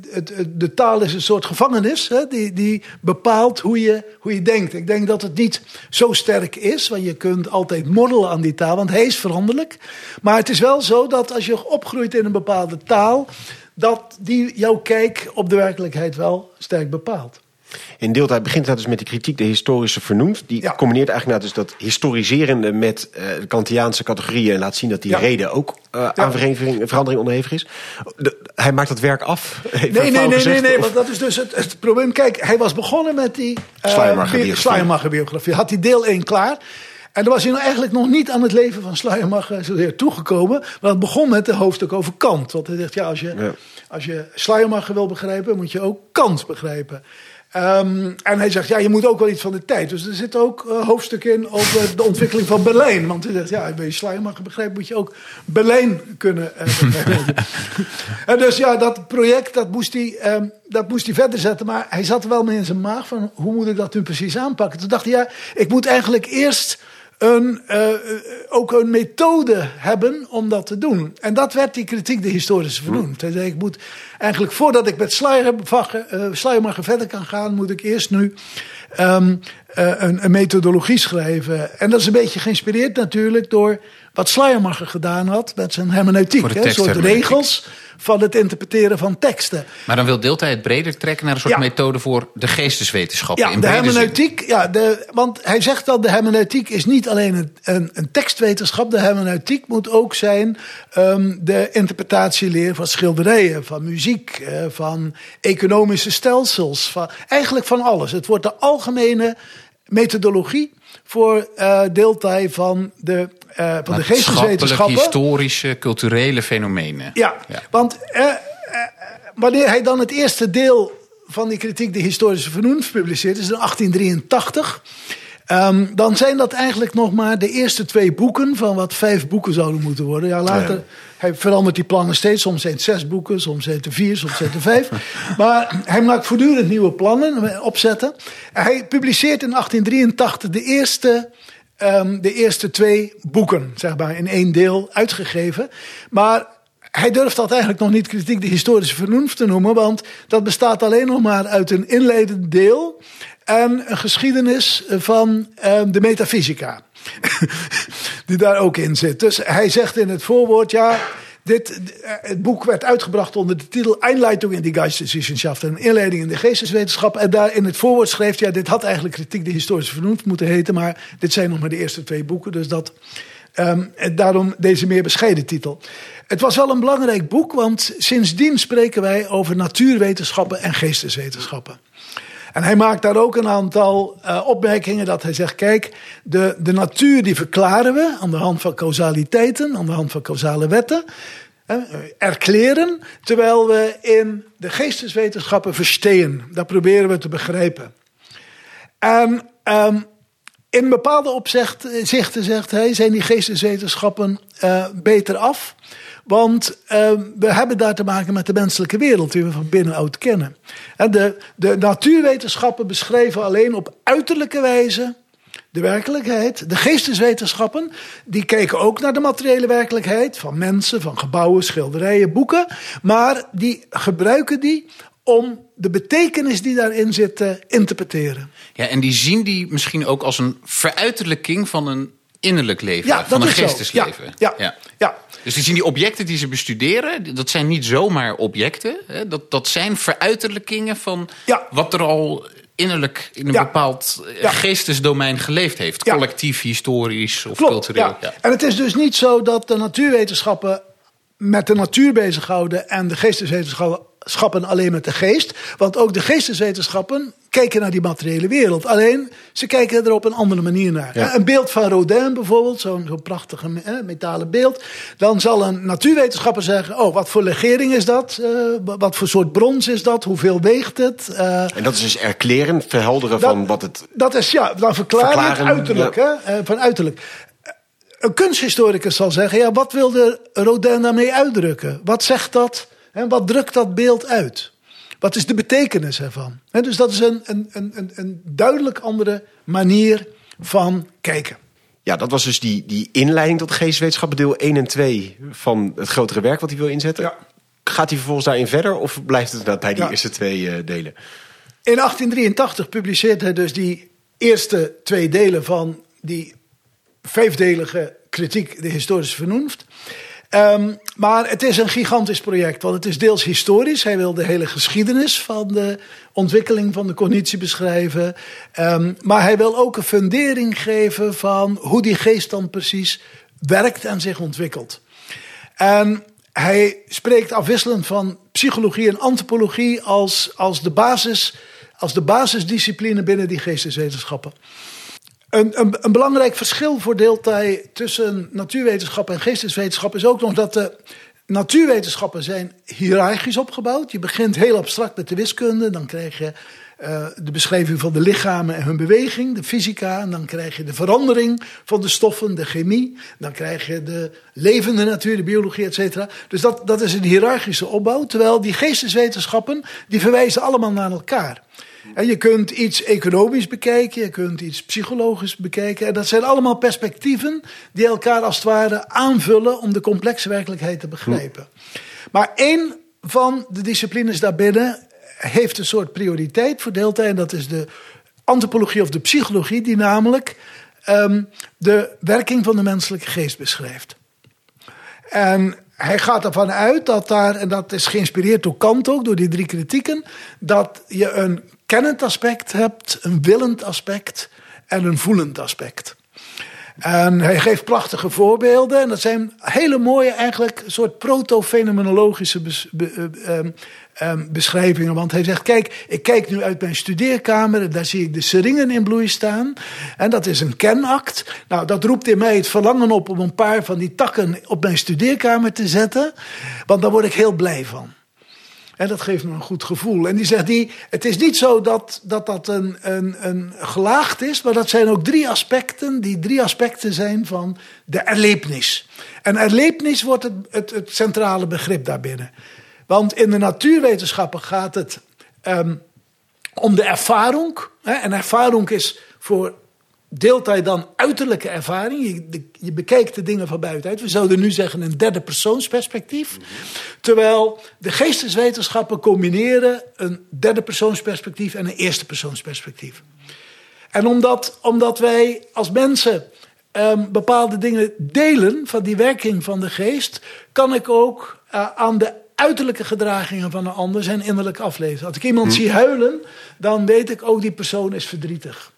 het- de taal is een soort gevangenis hè, die, die bepaalt hoe je, hoe je denkt. Ik denk dat het niet zo sterk is, want je kunt altijd moddelen aan die taal, want hij is veranderlijk. Maar het is wel zo dat als je opgroeit in een bepaalde taal, dat die jouw kijk op de werkelijkheid wel sterk bepaalt. In deeltijd begint dat dus met die kritiek, de historische vernoemd. Die Ja. combineert eigenlijk nou dus dat historiserende met eh, de Kantiaanse categorieën. En laat zien dat die Ja. reden ook eh, aan verandering, onderhevig is. De- hij maakt dat werk af. Nee, nee, nee, gezegd, nee, nee, want dat is dus het, het probleem. Kijk, hij was begonnen met die eh, Schleiermacher-biografie. bi- Schleiermacher-biografie. Had hij deel 1 klaar. En dan was hij nou eigenlijk nog niet aan het leven van Schleiermacher zozeer toegekomen. Maar het begon met een hoofdstuk over Kant. Want hij zegt, ja, als je, Ja. als je Schleiermacher wil begrijpen, moet je ook Kant begrijpen. Ehm, en hij zegt, ja, je moet ook wel iets van de tijd. Dus er zit ook een hoofdstuk in over de ontwikkeling van Berlijn. Want hij zegt, ja, wil je Schleiermacher begrijpen, moet je ook Berlijn kunnen eh, begrijpen. en dus ja, dat project, dat moest, hij, ehm, dat moest hij verder zetten. Maar hij zat er wel mee in zijn maag van, hoe moet ik dat nu precies aanpakken? Toen dacht hij, ja, ik moet eigenlijk eerst een, eh, ook een methode hebben om dat te doen. En dat werd die kritiek de historische vernoemd. Hij zei, ik moet eigenlijk voordat ik met Schleiermacher, eh, verder kan gaan, moet ik eerst nu ehm, eh, een, een methodologie schrijven. En dat is een beetje geïnspireerd natuurlijk door wat Schleiermacher gedaan had met zijn hermeneutiek. Hè, Een soort regels van het interpreteren van teksten. Maar dan wil Deeltij het breder trekken naar een soort Ja. methode voor de geesteswetenschappen. Ja, in de zin. hermeneutiek. Ja, de, want hij zegt dat de hermeneutiek is niet alleen een, een, een tekstwetenschap. De hermeneutiek moet ook zijn ehm, de interpretatieleer van schilderijen, van muziek, eh, van economische stelsels. Van, eigenlijk van alles. Het wordt de algemene methodologie voor eh deeltij van de eh, van de geesteswetenschappen. historische, culturele fenomenen. Ja, Ja. want eh, wanneer hij dan het eerste deel van die kritiek, de historische vernoemd, publiceert, is in 1883. ehm, dan zijn dat eigenlijk nog maar de eerste twee boeken van wat vijf boeken zouden moeten worden. Ja, later Ja. Hij verandert die plannen steeds. Soms zijn het zes boeken, soms zijn het er vier, soms zijn het er vijf. maar hij maakt voortdurend nieuwe plannen, eh, opzetten. Hij publiceert in 1883 de eerste ehm, de eerste twee boeken, zeg maar, in één deel uitgegeven. Maar hij durft dat eigenlijk nog niet kritiek de historische vernoemd te noemen, want dat bestaat alleen nog maar uit een inleidend deel en een geschiedenis van ehm, de metafysica. Die daar ook in zit. Dus hij zegt in het voorwoord, ja, dit, het boek werd uitgebracht onder de titel Einleitung in die Geisteswissenschaften, een inleiding in de geesteswetenschap. En daar in het voorwoord schreef ja, dit had eigenlijk kritiek de historische vernoemd moeten heten, maar dit zijn nog maar de eerste twee boeken, dus dat, ehm, en daarom deze meer bescheiden titel. Het was wel een belangrijk boek, want sindsdien spreken wij over natuurwetenschappen en geesteswetenschappen. En hij maakt daar ook een aantal eh, opmerkingen dat hij zegt, kijk, de, de natuur die verklaren we aan de hand van causaliteiten, aan de hand van causale wetten, eh, erkleren, terwijl we in de geesteswetenschappen verstehen. Dat proberen we te begrijpen. En ehm, in bepaalde opzichten, zegt hij, zijn die geesteswetenschappen eh, beter af. Want ehm, we hebben daar te maken met de menselijke wereld die we van binnenuit kennen. En de, de natuurwetenschappen beschrijven alleen op uiterlijke wijze de werkelijkheid. De geesteswetenschappen die kijken ook naar de materiële werkelijkheid van mensen, van gebouwen, schilderijen, boeken. Maar die gebruiken die om de betekenis die daarin zit te interpreteren. Ja, en die zien die misschien ook als een veruiterlijking van een innerlijk leven, Ja, van een geestesleven. Ja, ja, ja. Dus die zien die objecten die ze bestuderen, dat zijn niet zomaar objecten. Hè? Dat, dat zijn veruiterlijkingen van Ja. wat er al innerlijk in een Ja. bepaald eh, Ja. geestesdomein geleefd heeft. Ja. Collectief, historisch of Klopt, cultureel. ja. Ja. En het is dus niet zo dat de natuurwetenschappen met de natuur bezighouden en de geesteswetenschappen alleen met de geest. Want ook de geesteswetenschappen kijken naar die materiële wereld. Alleen ze kijken er op een andere manier naar. Ja. Een beeld van Rodin bijvoorbeeld, zo'n zo'n prachtige eh, metalen beeld. Dan zal een natuurwetenschapper zeggen: Oh, wat voor legering is dat? Eh, wat voor soort brons is dat? Hoeveel weegt het? Eh, En dat is dus erkleren, verhelderen dat- van wat het... dat is ja, dan verklaar je het Verklaren, uiterlijk. ja. Hè? van uiterlijk. Een kunsthistoricus zal zeggen: ja, wat wilde Rodin daarmee uitdrukken? Wat zegt dat en wat drukt dat beeld uit? Wat is de betekenis ervan? Hè, dus dat is een, een, een, een, een duidelijk andere manier van kijken. Ja, dat was dus die, die inleiding tot geesteswetenschappen, deel 1 en 2 van het grotere werk wat hij wil inzetten. Ja. Gaat hij vervolgens daarin verder of blijft het inderdaad bij die Ja. eerste twee eh, delen? In 1883 publiceert hij dus die eerste twee delen van die vijfdelige kritiek, de historische vernoemd. Ehm, maar het is een gigantisch project, want het is deels historisch. Hij wil de hele geschiedenis van de ontwikkeling van de cognitie beschrijven. Ehm, maar hij wil ook een fundering geven van hoe die geest dan precies werkt en zich ontwikkelt. En hij spreekt afwisselend van psychologie en antropologie als, als, de, basis, als de basisdiscipline binnen die geesteswetenschappen. Een, een, een belangrijk verschil voordeelt hij tussen natuurwetenschap en geesteswetenschap is ook nog dat de natuurwetenschappen zijn hiërarchisch opgebouwd. Je begint heel abstract met de wiskunde, dan krijg je eh, de beschrijving van de lichamen en hun beweging, de fysica, en dan krijg je de verandering van de stoffen, de chemie, dan krijg je de levende natuur, de biologie, et cetera. Dus dat, dat is een hiërarchische opbouw, terwijl die geesteswetenschappen, die verwijzen allemaal naar elkaar. En je kunt iets economisch bekijken, je kunt iets psychologisch bekijken. En dat zijn allemaal perspectieven die elkaar als het ware aanvullen om de complexe werkelijkheid te begrijpen. Maar één van de disciplines daarbinnen heeft een soort prioriteit verdeeld. En dat is de antropologie of de psychologie, die namelijk ehm, de werking van de menselijke geest beschrijft. En hij gaat ervan uit dat daar, en dat is geïnspireerd door Kant ook, door die drie kritieken, dat je een kennend aspect hebt, een willend aspect en een voelend aspect. En hij geeft prachtige voorbeelden. En dat zijn hele mooie, eigenlijk, soort proto-fenomenologische eh, ehm, ehm, beschrijvingen. Want hij zegt: Kijk, ik kijk nu uit mijn studeerkamer. En daar zie ik de seringen in bloei staan. En dat is een kenact. Nou, dat roept in mij het verlangen op om een paar van die takken op mijn studeerkamer te zetten. Want daar word ik heel blij van. En dat geeft me een goed gevoel. En die zegt, die, het is niet zo dat dat, dat een, een, een gelaagd is, maar dat zijn ook drie aspecten, die drie aspecten zijn van de erlebnis. En erlebnis wordt het, het, het centrale begrip daarbinnen. Want in de natuurwetenschappen gaat het ehm, om de ervaring. Hè, en ervaring is voor deeltijd dan uiterlijke ervaring. Je, de- je bekijkt de dingen van buitenuit. We zouden nu zeggen een derde persoonsperspectief. Terwijl de geesteswetenschappen combineren een derde persoonsperspectief en een eerste persoonsperspectief. En omdat, omdat wij als mensen ehm, bepaalde dingen delen van die werking van de geest, kan ik ook eh, aan de uiterlijke gedragingen van een ander zijn innerlijk aflezen. Als ik iemand zie huilen, dan weet ik ook die persoon is verdrietig.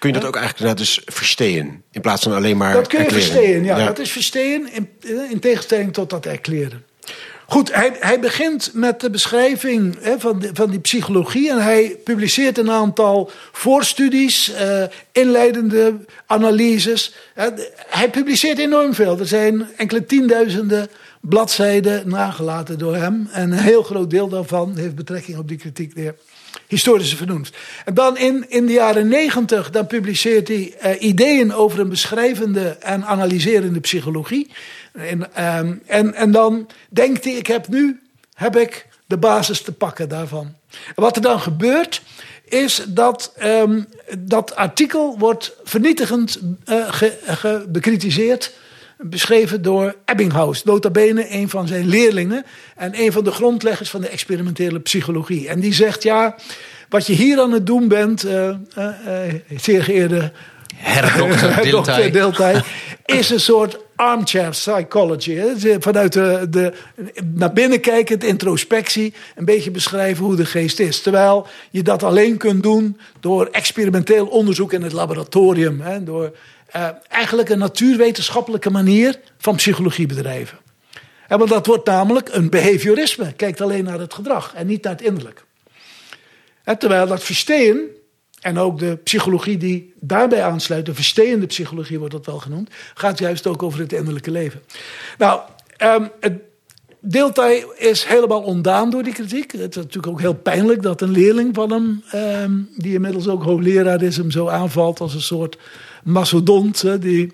Kun je dat ook eigenlijk nou dus verstehen? In plaats van alleen maar Dat kun je verstehen, ja, Dat is verstehen in, in tegenstelling tot dat erkleren. Goed, hij, hij begint met de beschrijving hè, van, de- van die psychologie. En hij publiceert een aantal voorstudies, eh, inleidende analyses. Hij publiceert enorm veel. Er zijn enkele tienduizenden bladzijden nagelaten door hem. En een heel groot deel daarvan heeft betrekking op die kritiek der historische vernoemd. En dan in, in de jaren negentig, dan publiceert hij eh, ideeën over een beschrijvende en analyserende psychologie. En, ehm, en, en dan denkt hij, ik heb nu heb ik de basis te pakken daarvan. Wat er dan gebeurt, is dat ehm, dat artikel wordt vernietigend ge, ge- bekritiseerd beschreven door Ebbinghaus, nota bene een van zijn leerlingen en een van de grondleggers van de experimentele psychologie. En die zegt, ja, wat je hier aan het doen bent, eh, eh, zeer geëerde Herdokter. Dilthey, is een soort armchair psychology. Vanuit de, de naar binnen kijkend, introspectie, een beetje beschrijven hoe de geest is. Terwijl je dat alleen kunt doen door experimenteel onderzoek in het laboratorium. Hè? Door eh, eigenlijk een natuurwetenschappelijke manier van psychologie bedrijven. En want dat wordt namelijk een behaviorisme. Kijkt alleen naar het gedrag en niet naar het innerlijk. Terwijl dat verstehen, en ook de psychologie die daarbij aansluit, de versteende psychologie wordt dat wel genoemd, gaat juist ook over het innerlijke leven. Nou, ehm, het Deeltij is helemaal ontdaan door die kritiek. Het is natuurlijk ook heel pijnlijk dat een leerling van hem, ehm, die inmiddels ook hoogleraar is, hem zo aanvalt als een soort mastodont. die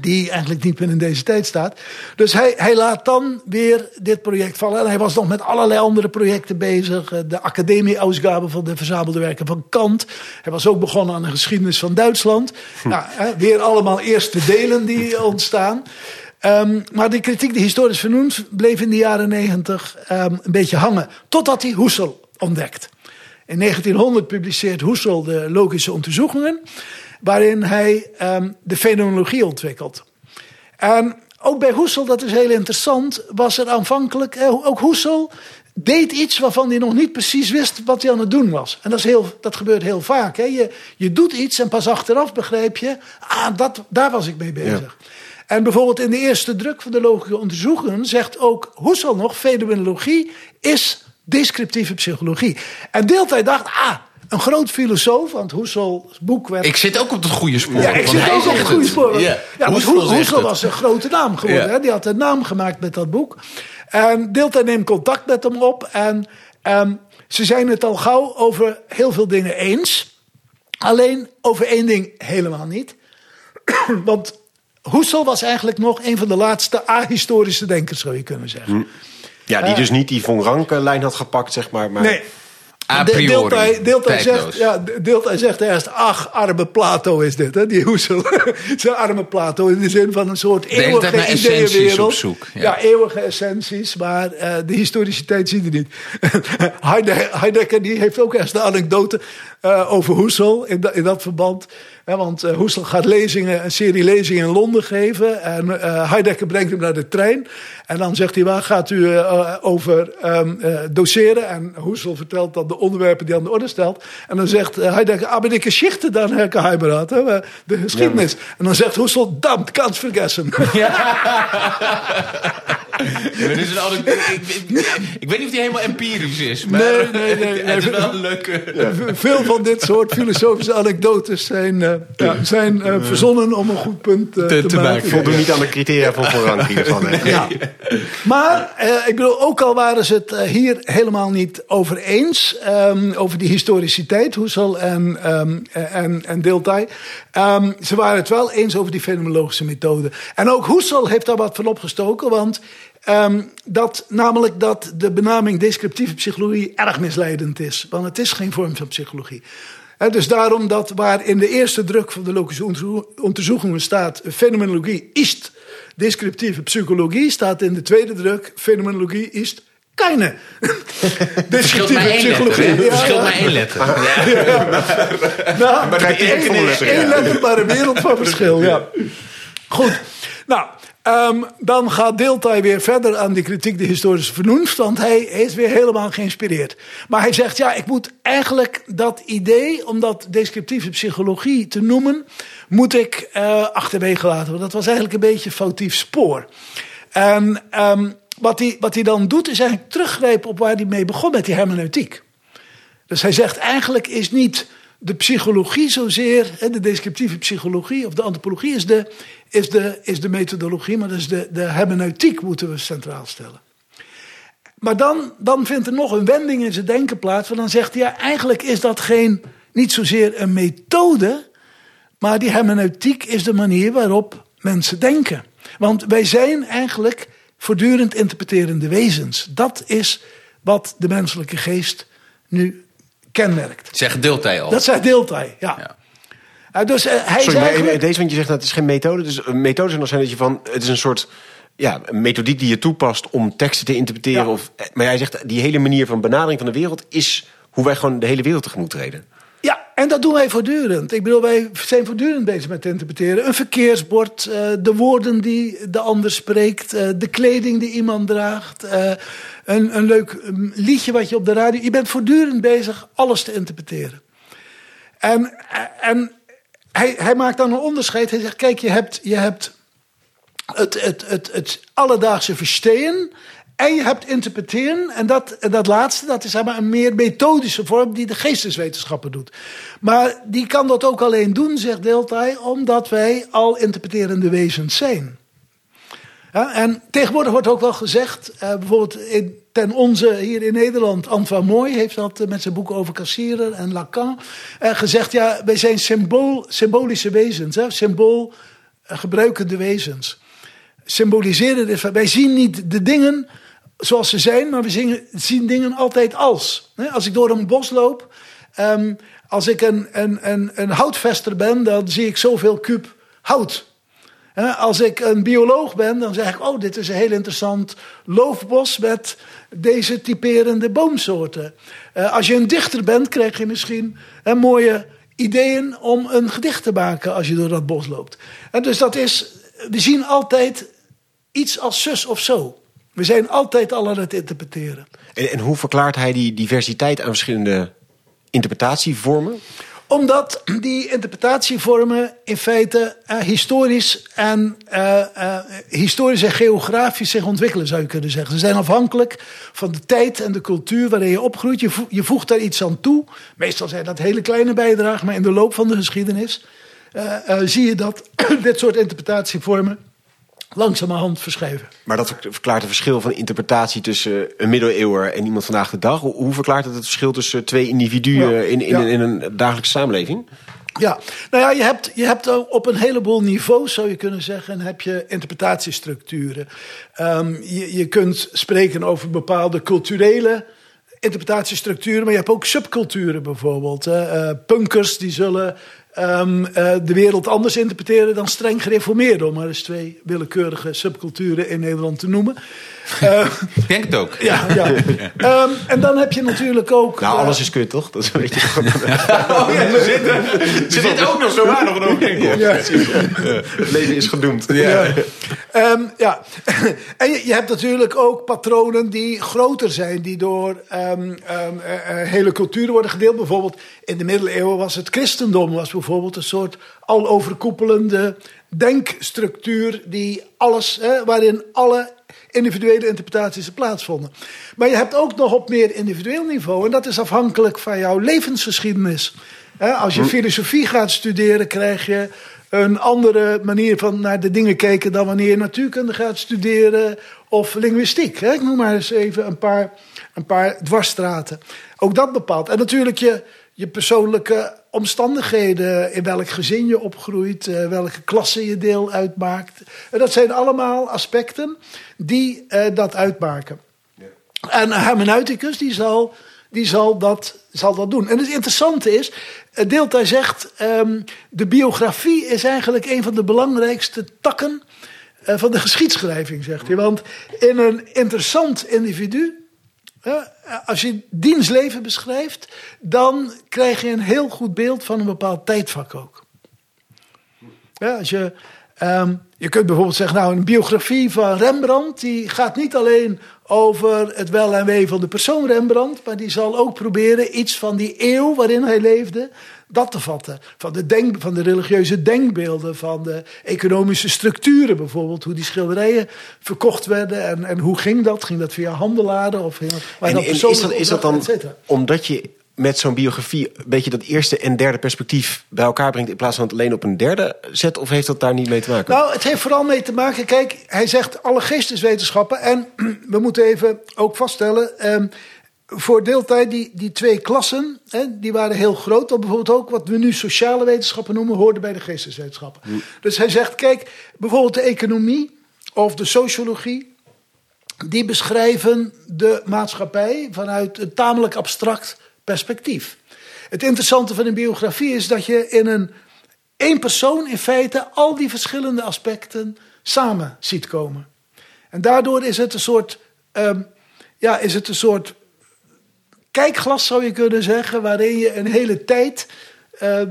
die eigenlijk niet meer in deze tijd staat. Dus hij, hij laat dan weer dit project vallen. En hij was nog met allerlei andere projecten bezig. Eh, De academie-uitgaven van de verzamelde werken van Kant. Hij was ook begonnen aan de geschiedenis van Duitsland. Nou, hè, weer allemaal eerste delen die ontstaan. Ehm, maar die kritiek die historisch vernoemd bleef in de jaren negentig ehm, een beetje hangen. Totdat hij Husserl ontdekt. In 1900 publiceert Husserl de logische onderzoekingen, waarin hij ehm, de fenomenologie ontwikkelt. En ook bij Husserl, dat is heel interessant, was er aanvankelijk, eh, ook Husserl deed iets waarvan hij nog niet precies wist wat hij aan het doen was. En dat, is heel, dat gebeurt heel vaak. Hè? Je, je doet iets en pas achteraf begrijp je, ah, dat, daar was ik mee bezig. En bijvoorbeeld in de eerste druk van de logische onderzoekingen zegt ook Husserl nog, fenomenologie is descriptieve psychologie. En Deeltij dacht, ah, een groot filosoof, want Husserl's boek werd... Ik zit ook op het goede spoor. Ja, ik zit ook op het goede spoor. Ja, Ja, want Husserl Husserl, zegt Husserl het. was een grote naam geworden. Ja. Hè? Die had een naam gemaakt met dat boek. En Deeltij neemt contact met hem op. En ehm, ze zijn het al gauw over heel veel dingen eens. Alleen over één ding helemaal niet. Want Husserl was eigenlijk nog een van de laatste ahistorische denkers, zou je kunnen zeggen. Ja, die dus niet die Von Ranke-lijn had gepakt, zeg maar. maar Nee. A De- priori. Deeltij, zegt, ja, De- Deeltij zegt eerst, ach, arme Plato is dit, hè, die Husserl. Zijn arme Plato in de zin van een soort eeuwige ideeënwereld. op zoek, ja. Ja. eeuwige essenties, maar eh, de historiciteit ziet er niet. Heide- Heidegger die heeft ook eerst een anekdote eh, over Husserl in, in dat verband. Want uh, gaat lezingen, een serie lezingen in Londen geven. En uh, Heidegger brengt hem naar de trein. En dan zegt hij, waar gaat u uh, over um, doseren? En Husserl vertelt dan de onderwerpen die aan de orde stelt. En dan zegt Heidegger, aber die Geschichte dan, Herr Geheimerat. De geschiedenis. Ja. En dan zegt Husserl, damn, kannst vergessen. Ja. Is een ik, ik, ik, weet niet of die helemaal empirisch is. Maar nee, nee, nee. het is wel een leuke... Veel van dit soort filosofische anekdotes zijn, uh, ja, zijn uh, verzonnen om een goed punt uh, te, te, te, maken. Voldoen niet aan de criteria voor voorrang hiervan. Nee. Ja. Maar ik bedoel, ook al waren ze het hier helemaal niet over eens... Um, over die historiciteit, Husserl en, um, en, en. Um, ze waren het wel eens over die fenomenologische methode. En ook Husserl heeft daar wat van opgestoken, want... Um, dat, namelijk dat de benaming descriptieve psychologie erg misleidend is. Want het is geen vorm van psychologie. He, dus daarom dat waar in de eerste druk van de logische onderzoekingen staat... fenomenologie is descriptieve psychologie... staat in de tweede druk fenomenologie is keine descriptieve psychologie. Het verschilt maar één letter. Ja. Ja. Nou, maar één letter, maar een wereld van verschil. Ja. Goed. Nou, Um, dan gaat Deeltij weer verder aan die kritiek de historische vernunft, want hij is weer helemaal geïnspireerd. Maar hij zegt, ja, ik moet eigenlijk dat idee, om dat descriptieve psychologie te noemen, moet ik uh, achterwege laten. Want dat was eigenlijk een beetje een foutief spoor. En um, wat, hij, wat hij dan doet, is eigenlijk teruggrijpen op waar hij mee begon met die hermeneutiek. Dus hij zegt, eigenlijk is niet de psychologie zozeer, de descriptieve psychologie of de antropologie is de, is de, is de methodologie, maar dus de, de hermeneutiek moeten we centraal stellen. Maar dan, dan vindt er nog een wending in zijn denken plaats, want dan zegt hij, ja, eigenlijk is dat geen, niet zozeer een methode, maar die hermeneutiek is de manier waarop mensen denken. Want wij zijn eigenlijk voortdurend interpreterende wezens. Dat is wat de menselijke geest nu kenmerkt. Zegt Deeltij al. Dat zegt Deeltij, ja. ja. Uh, dus, uh, hij Sorry, maar eigenlijk... deze, want je zegt dat het is geen methode. Dus een methode zou nog zijn dat je van, het is een soort ja, een methodiek die je toepast om teksten te interpreteren. Ja. Of, maar jij zegt, die hele manier van benadering van de wereld is hoe wij gewoon de hele wereld tegemoet treden. En dat doen wij voortdurend. Ik bedoel, wij zijn voortdurend bezig met interpreteren. Een verkeersbord, uh, de woorden die de ander spreekt, uh, de kleding die iemand draagt, uh, een, een leuk liedje wat je op de radio. Je bent voortdurend bezig alles te interpreteren. En, en hij, hij maakt dan een onderscheid. Hij zegt: kijk, je hebt, je hebt het, het, het, het alledaagse verstehen. En je hebt interpreteren, en dat, dat laatste, dat is zeg maar een meer methodische vorm die de geesteswetenschappen doet. Maar die kan dat ook alleen doen, zegt Deltay, omdat wij al interpreterende wezens zijn. En tegenwoordig wordt ook wel gezegd, uh, bijvoorbeeld in, ten onze hier in Nederland, Antoine Mooi heeft dat uh, met zijn boek over Cassirer en Lacan uh, gezegd, ja, wij zijn symbool, symbolische wezens, hè, symbool gebruikende wezens. Symboliseren is, wij zien niet de dingen zoals ze zijn, maar we zien, dingen altijd als. Als ik door een bos loop, um, als ik een, een, een, een houtvester ben, dan zie ik zoveel kuub hout. Als ik een bioloog ben, dan zeg ik: Oh, dit is een heel interessant loofbos met deze typerende boomsoorten. Als je een dichter bent, krijg je misschien een mooie ideeën om een gedicht te maken als je door dat bos loopt. En dus dat is, we zien altijd iets als zus of zo. We zijn altijd al aan het interpreteren. En, en hoe verklaart hij die diversiteit aan verschillende interpretatievormen? Omdat die interpretatievormen in feite uh, historisch, en, uh, uh, historisch en geografisch zich ontwikkelen, zou je kunnen zeggen. Ze zijn afhankelijk van de tijd en de cultuur waarin je opgroeit. Je, vo je voegt daar iets aan toe. Meestal zijn dat hele kleine bijdragen, maar in de loop van de geschiedenis zie je dat dit soort interpretatievormen langzamerhand verschuiven. Maar dat verklaart het verschil van interpretatie tussen een middeleeuwer en iemand vandaag de dag. Hoe verklaart het het verschil tussen twee individuen ja, in, in, ja. in, een dagelijkse samenleving? Ja, nou ja, je hebt, je hebt op een heleboel niveaus, zou je kunnen zeggen, heb je interpretatiestructuren. Um, je, je kunt spreken over bepaalde culturele interpretatiestructuren, maar je hebt ook subculturen bijvoorbeeld. Uh, punkers die zullen ehm, eh, de wereld anders interpreteren dan streng gereformeerden. Om maar eens twee willekeurige subculturen in Nederland te noemen. Eh, Ik denk het ook. ja, ja. Ehm, en dan heb je natuurlijk ook. Nou, eh, alles is kut, toch? Dat is een beetje... Oh ja, ze zitten, ze zitten ook nog zo waar nog een overeenkomst. ja. Het leven is gedoemd. Ja. Ehm, ja. En je, je hebt natuurlijk ook patronen die groter zijn, die door ehm, ehm, eh, eh, hele culturen worden gedeeld. Bijvoorbeeld in de middeleeuwen was het christendom was bijvoorbeeld een soort aloverkoepelende denkstructuur die alles, hè, waarin alle individuele interpretaties plaatsvonden. Maar je hebt ook nog op meer individueel niveau, en dat is afhankelijk van jouw levensgeschiedenis. Als je filosofie gaat studeren, krijg je een andere manier van naar de dingen kijken dan wanneer je natuurkunde gaat studeren of linguïstiek. Ik noem maar eens even een paar, een paar dwarsstraten. Ook dat bepaalt. En natuurlijk je, je persoonlijke omstandigheden, in welk gezin je opgroeit, eh, welke klasse je deel uitmaakt. En dat zijn allemaal aspecten die eh, dat uitmaken. En een hermeneuticus die zal, die zal, dat, zal dat doen. En het interessante is, Deeltij zegt, ehm, de biografie is eigenlijk een van de belangrijkste takken eh, van de geschiedschrijving, zegt hij. Want in een interessant individu, als je diens leven beschrijft, dan krijg je een heel goed beeld van een bepaald tijdvak ook. Ja, als je, ehm, je kunt bijvoorbeeld zeggen, nou, een biografie van Rembrandt, die gaat niet alleen over het wel en wee van de persoon Rembrandt, maar die zal ook proberen iets van die eeuw waarin hij leefde, dat te vatten. Van de, denk, van de religieuze denkbeelden, van de economische structuren bijvoorbeeld, hoe die schilderijen verkocht werden en, en hoe ging dat? Ging dat via handelaren of ging dat, waar En, dat en is, dat, is dat dan omdat je met zo'n biografie een beetje dat eerste en derde perspectief bij elkaar brengt in plaats van het alleen op een derde zet? Of heeft dat daar niet mee te maken? Nou, het heeft vooral mee te maken. Kijk, hij zegt alle geesteswetenschappen. En we moeten even ook vaststellen. ehm, voor deeltijd, die, die twee klassen, hè, die waren heel groot. Want bijvoorbeeld ook wat we nu sociale wetenschappen noemen, hoorde bij de geesteswetenschappen. Dus hij zegt, kijk, bijvoorbeeld de economie of de sociologie. Die beschrijven de maatschappij vanuit een tamelijk abstract perspectief. Het interessante van een biografie is dat je in een één persoon in feite al die verschillende aspecten samen ziet komen. En daardoor is het een soort, ehm, ja, is het een soort kijkglas zou je kunnen zeggen, waarin je een hele tijd, eh, eh,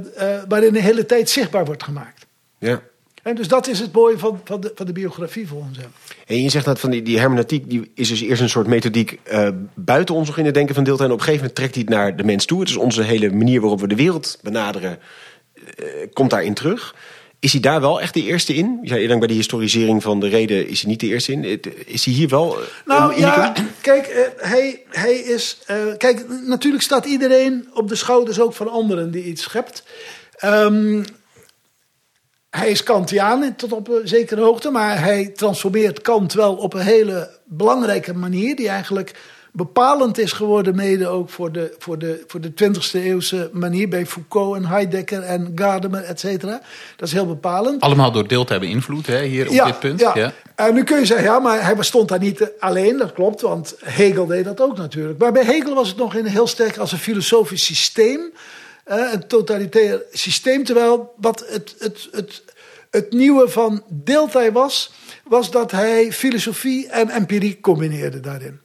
waarin een hele tijd zichtbaar wordt gemaakt. Ja. En dus dat is het mooie van, van, de, van de biografie volgens hem. En je zegt dat van die, die hermeneutiek die is dus eerst een soort methodiek eh, buiten ons nog in het denken van deeltijd. En op een gegeven moment trekt hij het naar de mens toe. Het is onze hele manier waarop we de wereld benaderen, komt daarin terug. Is hij daar wel echt de eerste in? Ja, eerder bij die historisering van de reden is hij niet de eerste in. Is hij hier wel eh, Nou ja, kijk, eh, hij, hij is. eh, kijk, natuurlijk staat iedereen op de schouders ook van anderen die iets schept. Ehm, hij is Kantiaan tot op een zekere hoogte, maar hij transformeert Kant wel op een hele belangrijke manier, die eigenlijk bepalend is geworden, mede ook voor de, voor de, voor de 20e eeuwse manier bij Foucault en Heidegger en Gadamer, et cetera. Dat is heel bepalend. Allemaal door deeltijd beïnvloed, hè, hier op dit punt. Ja. En nu kun je zeggen, ja, maar hij stond daar niet alleen. Dat klopt, want Hegel deed dat ook natuurlijk. Maar bij Hegel was het nog in heel sterk als een filosofisch systeem. een totalitair systeem. Terwijl wat het, het, het, het nieuwe van Deeltij was, was dat hij filosofie en empirie combineerde daarin.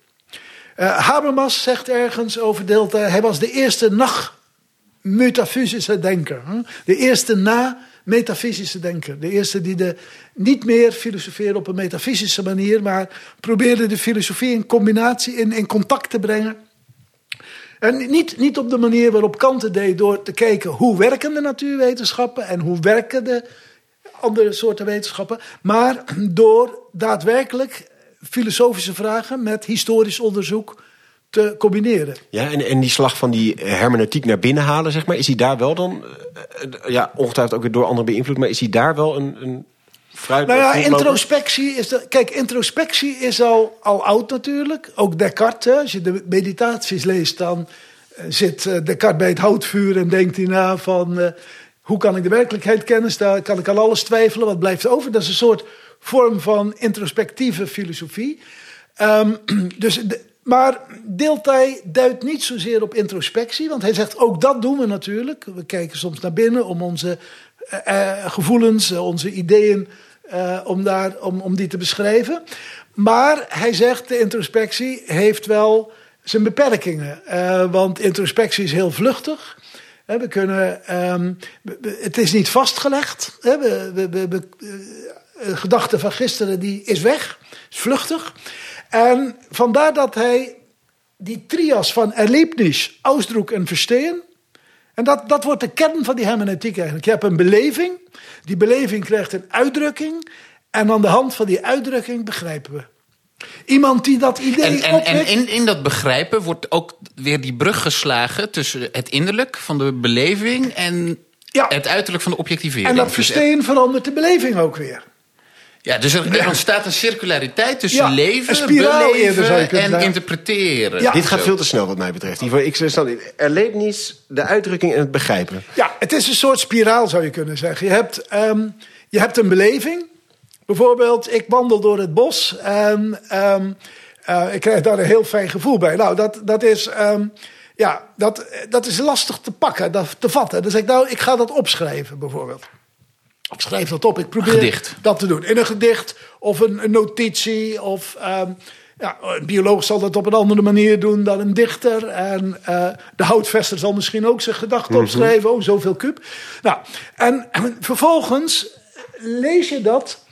Eh, Habermas zegt ergens over Deeltij, hij was de eerste nacht-metafysische denker. De eerste na-metafysische denker. De eerste die de, niet meer filosofeerde op een metafysische manier, maar probeerde de filosofie in combinatie, in, in contact te brengen. En niet, niet op de manier waarop Kant het deed, door te kijken hoe werken de natuurwetenschappen en hoe werken de andere soorten wetenschappen, maar door daadwerkelijk filosofische vragen met historisch onderzoek te combineren. Ja, en, en die slag van die hermeneutiek naar binnen halen, zeg maar, is hij daar wel dan, eh, eh, ja, ongetwijfeld ook weer door anderen beïnvloed, maar is hij daar wel een, een fruit? Nou ja, introspectie is. De, kijk, introspectie is al, al oud natuurlijk. Ook Descartes, hè. als je de meditaties leest, dan eh, zit eh, Descartes bij het houtvuur en denkt hij na van. eh, hoe kan ik de werkelijkheid kennen? Daar kan ik aan alles twijfelen. Wat blijft er over? Dat is een soort vorm van introspectieve filosofie. Ehm, dus maar Deeltij duidt niet zozeer op introspectie, want hij zegt ook dat doen we natuurlijk. We kijken soms naar binnen om onze eh, eh, gevoelens, eh, onze ideeën, om, daar, om, om die te beschrijven. Maar hij zegt de introspectie heeft wel zijn beperkingen. Want introspectie is heel vluchtig. We kunnen, ehm, het is niet vastgelegd. We, we, we, gedachte van gisteren die is weg, is vluchtig. En vandaar dat hij die trias van Erlebnis, Ausdruck en Verstehen. En dat, dat wordt de kern van die hermeneutiek eigenlijk. Je hebt een beleving, die beleving krijgt een uitdrukking. En aan de hand van die uitdrukking begrijpen we. Iemand die dat idee En, en, en in, in dat begrijpen wordt ook weer die brug geslagen tussen het innerlijk van de beleving en Ja. het uiterlijk van de objectivering. en dat Dus, versteen verandert de beleving ook weer. Ja, dus er, er ontstaat een circulariteit tussen Ja, leven, beleven en zeggen. interpreteren. Ja. Dit gaat veel te snel wat mij betreft. Ivo, ik sta erlebnis, de uitdrukking en het begrijpen. Ja, het is een soort spiraal zou je kunnen zeggen. Je hebt, ehm, je hebt een beleving. Bijvoorbeeld, ik wandel door het bos en ehm, eh, ik krijg daar een heel fijn gevoel bij. Nou, dat, dat, is, ehm, ja, dat, dat is lastig te pakken, dat, te vatten. Dan zeg ik, nou, ik ga dat opschrijven bijvoorbeeld. Ik schrijf dat op. Ik probeer Gedicht. dat te doen. In een gedicht of een, een notitie. Of, ehm, ja, een bioloog zal dat op een andere manier doen dan een dichter. En eh, de houtvester zal misschien ook zijn gedachten opschrijven. Oh, zoveel kub. Nou, en, en vervolgens lees je dat.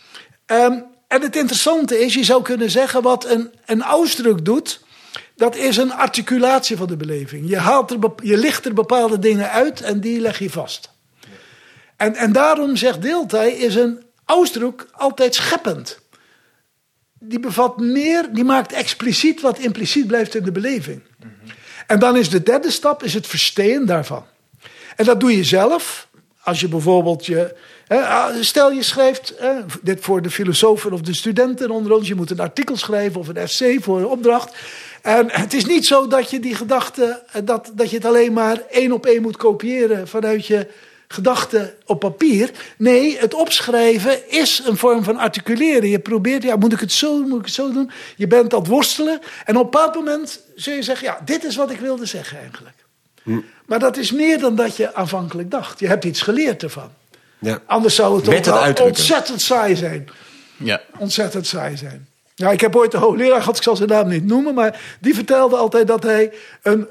Ehm, en het interessante is, je zou kunnen zeggen wat een, een ausdruk doet. Dat is een articulatie van de beleving. Je, haalt er, je licht er bepaalde dingen uit en die leg je vast. En, en daarom zegt Deeltij is een ausdruk altijd scheppend. Die bevat meer, die maakt expliciet wat impliciet blijft in de beleving. En dan is de derde stap is het versteen daarvan. En dat doe je zelf. Als je bijvoorbeeld je. hè, ah, Stel je schrijft, hè, dit voor de filosofen of de studenten onder ons, je moet een artikel schrijven of een essay voor een opdracht. En het is niet zo dat je die gedachte, eh, dat, dat je het alleen maar één op één moet kopiëren vanuit je gedachten op papier. Nee, het opschrijven is een vorm van articuleren. Je probeert, ja, moet ik het zo, moet ik het zo doen? Je bent aan het worstelen. En op een bepaald moment zul je zeggen, ja, dit is wat ik wilde zeggen eigenlijk. Maar dat is meer dan dat je aanvankelijk dacht. Je hebt iets geleerd ervan. Ja. Anders zou het Met ontzettend saai zijn. Ja. Ontzettend saai zijn. Ja, ik heb ooit een hoogleraar gehad, ik zal zijn naam niet noemen, maar die vertelde altijd dat hij een,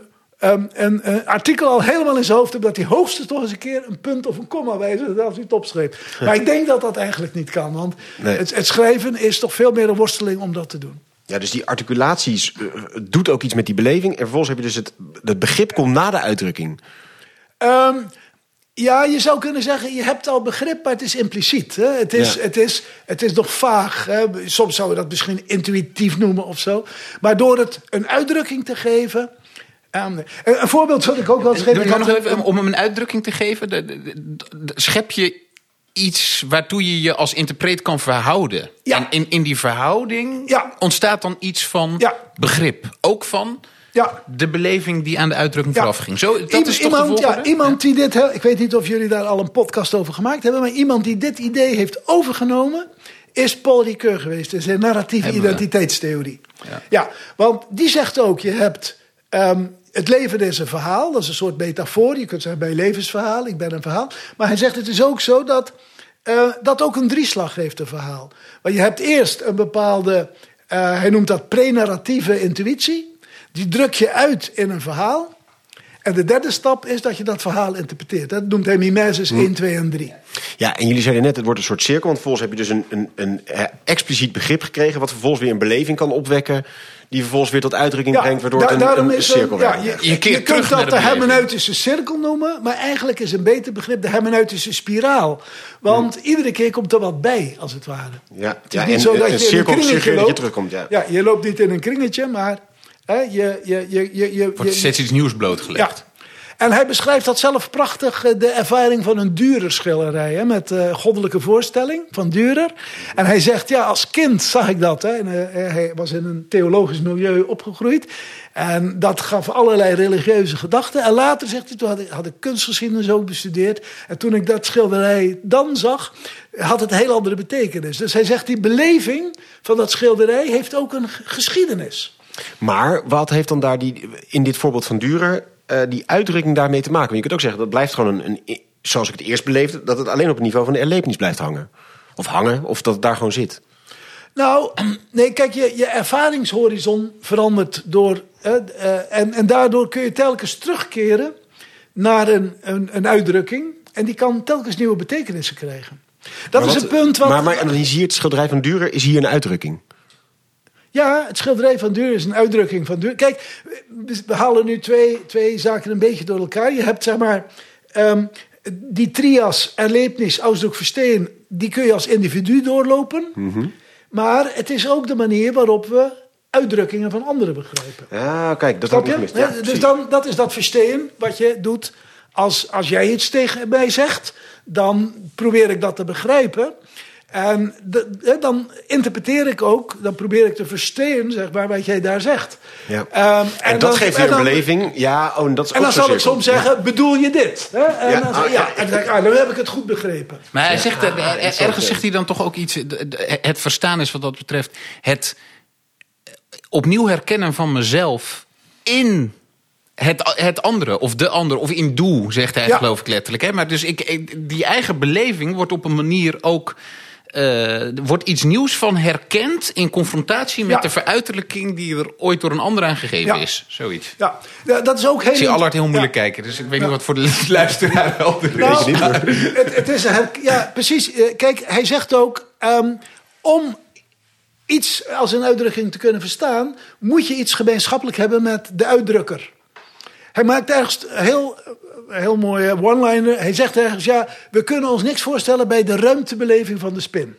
ehm, een, een artikel al helemaal in zijn hoofd heeft, dat hij hoogstens toch eens een keer een punt of een komma wijzigde als hij het opschreef. Maar ik denk dat dat eigenlijk niet kan, want Nee. het, het schrijven is toch veel meer een worsteling om dat te doen. Ja, dus die articulaties eh, doet ook iets met die beleving. En vervolgens heb je dus het, het begrip komt na de uitdrukking. Ehm, ja, je zou kunnen zeggen, je hebt al begrip, maar het is impliciet. Hè? Het, is, Ja. het, is, het is nog vaag. Hè? Soms zou je dat misschien intuïtief noemen of zo. Maar door het een uitdrukking te geven... ehm, een, voorbeeld wat ik ook wel eens geef. Een- even, om hem een uitdrukking te geven. de- de- de- de- schep je iets waartoe je je als interpreet kan verhouden. Ja. En in, in die verhouding Ja. ontstaat dan iets van Ja. begrip. Ook van Ja. de beleving die aan de uitdrukking vooraf ging. Zo, dat is toch iemand, ja, iemand die dit... Ik weet niet of jullie daar al een podcast over gemaakt hebben... maar iemand die dit idee heeft overgenomen... is Paul Ricoeur geweest. in zijn narratieve Hebben identiteitstheorie. Ja. Ja. want die zegt ook... je hebt... ehm, het leven is een verhaal, dat is een soort metafoor. Je kunt zeggen bij levensverhaal, ik ben een verhaal. Maar hij zegt het is ook zo dat eh, dat ook een drieslag heeft, een verhaal. Want je hebt eerst een bepaalde, eh, hij noemt dat prenarratieve intuïtie. Die druk je uit in een verhaal. En de derde stap is dat je dat verhaal interpreteert. Dat noemt hij mimesis 1, 2 en 3. Ja, en jullie zeiden net, het wordt een soort cirkel. Want vervolgens heb je dus een, een, een eh, expliciet begrip gekregen... wat vervolgens weer een beleving kan opwekken... die vervolgens weer tot uitdrukking brengt... waardoor da- het een, daarom een is cirkel ja, je, Je kunt dat de hermeneutische cirkel noemen, maar eigenlijk is een beter begrip de hermeneutische spiraal. Want iedere keer komt er wat bij, als het ware. Ja, Het is ja, niet en zo dat een je in cirkel een kringetje circuit dat je loopt. terugkomt, ja. ja, je loopt niet in een kringetje, maar hè, je, je, je, je, je, Wordt je- steeds iets nieuws blootgelegd. ja. En hij beschrijft dat zelf prachtig, eh, de ervaring van een Dürer-schilderij. Hè, met eh, goddelijke voorstelling van Dürer. En hij zegt, ja, als kind zag ik dat. Hè, en, eh, hij was in een theologisch milieu opgegroeid. En dat gaf allerlei religieuze gedachten. En later, zegt hij, toen had ik, had ik kunstgeschiedenis ook bestudeerd. En toen ik dat schilderij dan zag, had het een heel andere betekenis. Dus hij zegt, die beleving van dat schilderij heeft ook een geschiedenis. Maar wat heeft dan daar die, in dit voorbeeld van Durer eh, die uitdrukking daarmee te maken? Want je kunt ook zeggen dat blijft gewoon een, een, zoals ik het eerst beleefde, dat het alleen op het niveau van de erlevenis blijft hangen. Of hangen, of dat het daar gewoon zit. Nou, nee, kijk, je, je ervaringshorizon verandert door. eh, en, en daardoor kun je telkens terugkeren naar een, een, een uitdrukking. En die kan telkens nieuwe betekenissen krijgen. Dat Maar is wat- een punt wat. Maar, maar dan je het schilderij van Durer is hier een uitdrukking. Ja, het schilderij van Duur is een uitdrukking van Duur. Kijk, we halen nu twee, twee zaken een beetje door elkaar. Je hebt zeg maar ehm, die trias, erlebnis, ausdruk, verstehen. Die kun je als individu doorlopen. Maar het is ook de manier waarop we uitdrukkingen van anderen begrijpen. Ja, kijk, dat heb ik je? gemist. Ja, dus dan, dat is dat verstehen wat je doet. Als, als jij iets tegen mij zegt, dan probeer ik dat te begrijpen. En de- hè, dan interpreteer ik ook, dan probeer ik te verstaan, zeg maar, wat jij daar zegt. Ja. Ehm, en, dat dan- geeft weer een beleving. Ja, oh, en dat is En ook dan zal ik soms zeggen, bedoel je dit? Hè? En, Ja, dan, ah, ja. ja. en dan zeg ik, ah, dan heb ik het goed begrepen. Maar hij zegt, er- er- ergens eh, zegt hij dan toch ook iets. eh, Het verstaan is wat dat betreft het opnieuw herkennen van mezelf in het, het andere, of de ander, of in doe, zegt hij, Ja. geloof ik letterlijk. Hè? Maar dus ik- die eigen beleving wordt op een manier ook. Eh, wordt iets nieuws van herkend in confrontatie met Ja. de veruiterlijking die er ooit door een ander aangegeven Ja. is. Zoiets. Ja, ja, dat is ook heel... Ik zie Allard heel moeilijk kijken, dus ik weet niet wat voor de luisteraar is. Nou, het, het is een ja, precies. Eh, Kijk, hij zegt ook, ehm, om iets als een uitdrukking te kunnen verstaan, moet je iets gemeenschappelijk hebben met de uitdrukker. Hij maakt ergens heel, heel mooie one-liner. Hij zegt ergens, ja, we kunnen ons niks voorstellen bij de ruimtebeleving van de spin.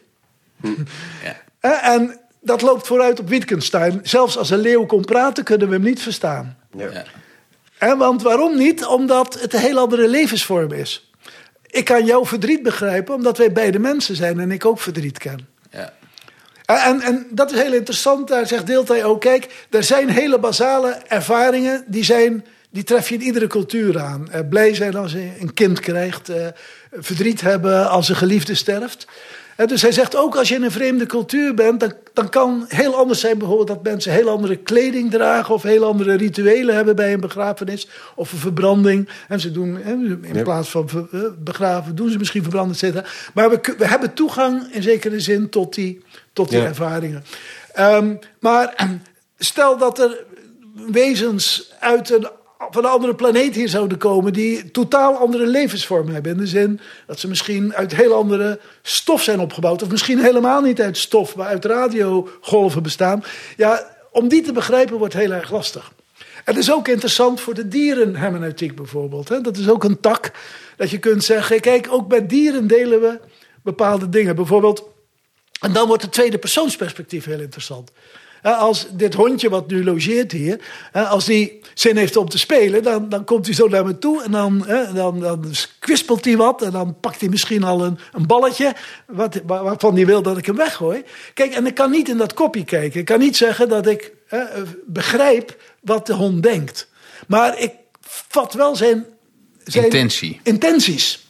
Ja. Eh, En dat loopt vooruit op Wittgenstein. Zelfs als een leeuw kon praten, kunnen we hem niet verstaan. Ja. Ja. Hè, want waarom niet? Omdat het een heel andere levensvorm is. Ik kan jouw verdriet begrijpen, omdat wij beide mensen zijn en ik ook verdriet ken. Ja. En, en, en dat is heel interessant. Daar zegt Deeltij ook: kijk, er zijn hele basale ervaringen die, zijn, die tref je in iedere cultuur aan. Eh, blij zijn als je een kind krijgt, eh, verdriet hebben als een geliefde sterft. Eh, dus hij zegt ook als je in een vreemde cultuur bent, dan, dan kan heel anders zijn bijvoorbeeld dat mensen heel andere kleding dragen of heel andere rituelen hebben bij een begrafenis of een verbranding. En ze doen in plaats van begraven, doen ze misschien verbranden, et cetera. Maar we, we hebben toegang in zekere zin tot die, tot die Ja. ervaringen. Ehm, maar stel dat er wezens uit een, van een andere planeet hier zouden komen... die totaal andere levensvorm hebben. In de zin dat ze misschien uit heel andere stof zijn opgebouwd. Of misschien helemaal niet uit stof, maar uit radiogolven bestaan. Ja, om die te begrijpen wordt heel erg lastig. Het is ook interessant voor de dierenhermeneutiek bijvoorbeeld. Hè? Dat is ook een tak dat je kunt zeggen... kijk, ook bij dieren delen we bepaalde dingen. Bijvoorbeeld en dan wordt het tweede persoonsperspectief heel interessant. Als dit hondje wat nu logeert hier, als die zin heeft om te spelen, dan, dan komt hij zo naar me toe en dan, hè, dan, dan kwispelt hij wat en dan pakt hij misschien al een, een balletje wat, waar- waarvan hij wil dat ik hem weggooi. Kijk, en ik kan niet in dat kopje kijken. Ik kan niet zeggen dat ik hè, eh, begrijp wat de hond denkt. Maar ik vat wel zijn, zijn Intentie. intenties.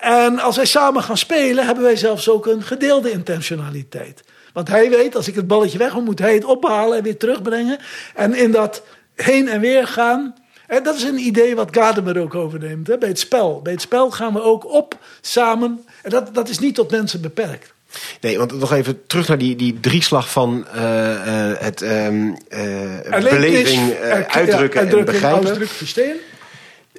En als wij samen gaan spelen, hebben wij zelfs ook een gedeelde intentionaliteit. Want hij weet, als ik het balletje weg moet, moet hij het ophalen en weer terugbrengen. En in dat heen en weer gaan. En dat is een idee wat Gadamer ook overneemt hè, bij het spel. Bij het spel gaan we ook op samen. En dat, dat is niet tot mensen beperkt. Nee, want nog even terug naar die, die drieslag van eh, het ehm, eh, beleving, ja, uitdrukken en begrijpen.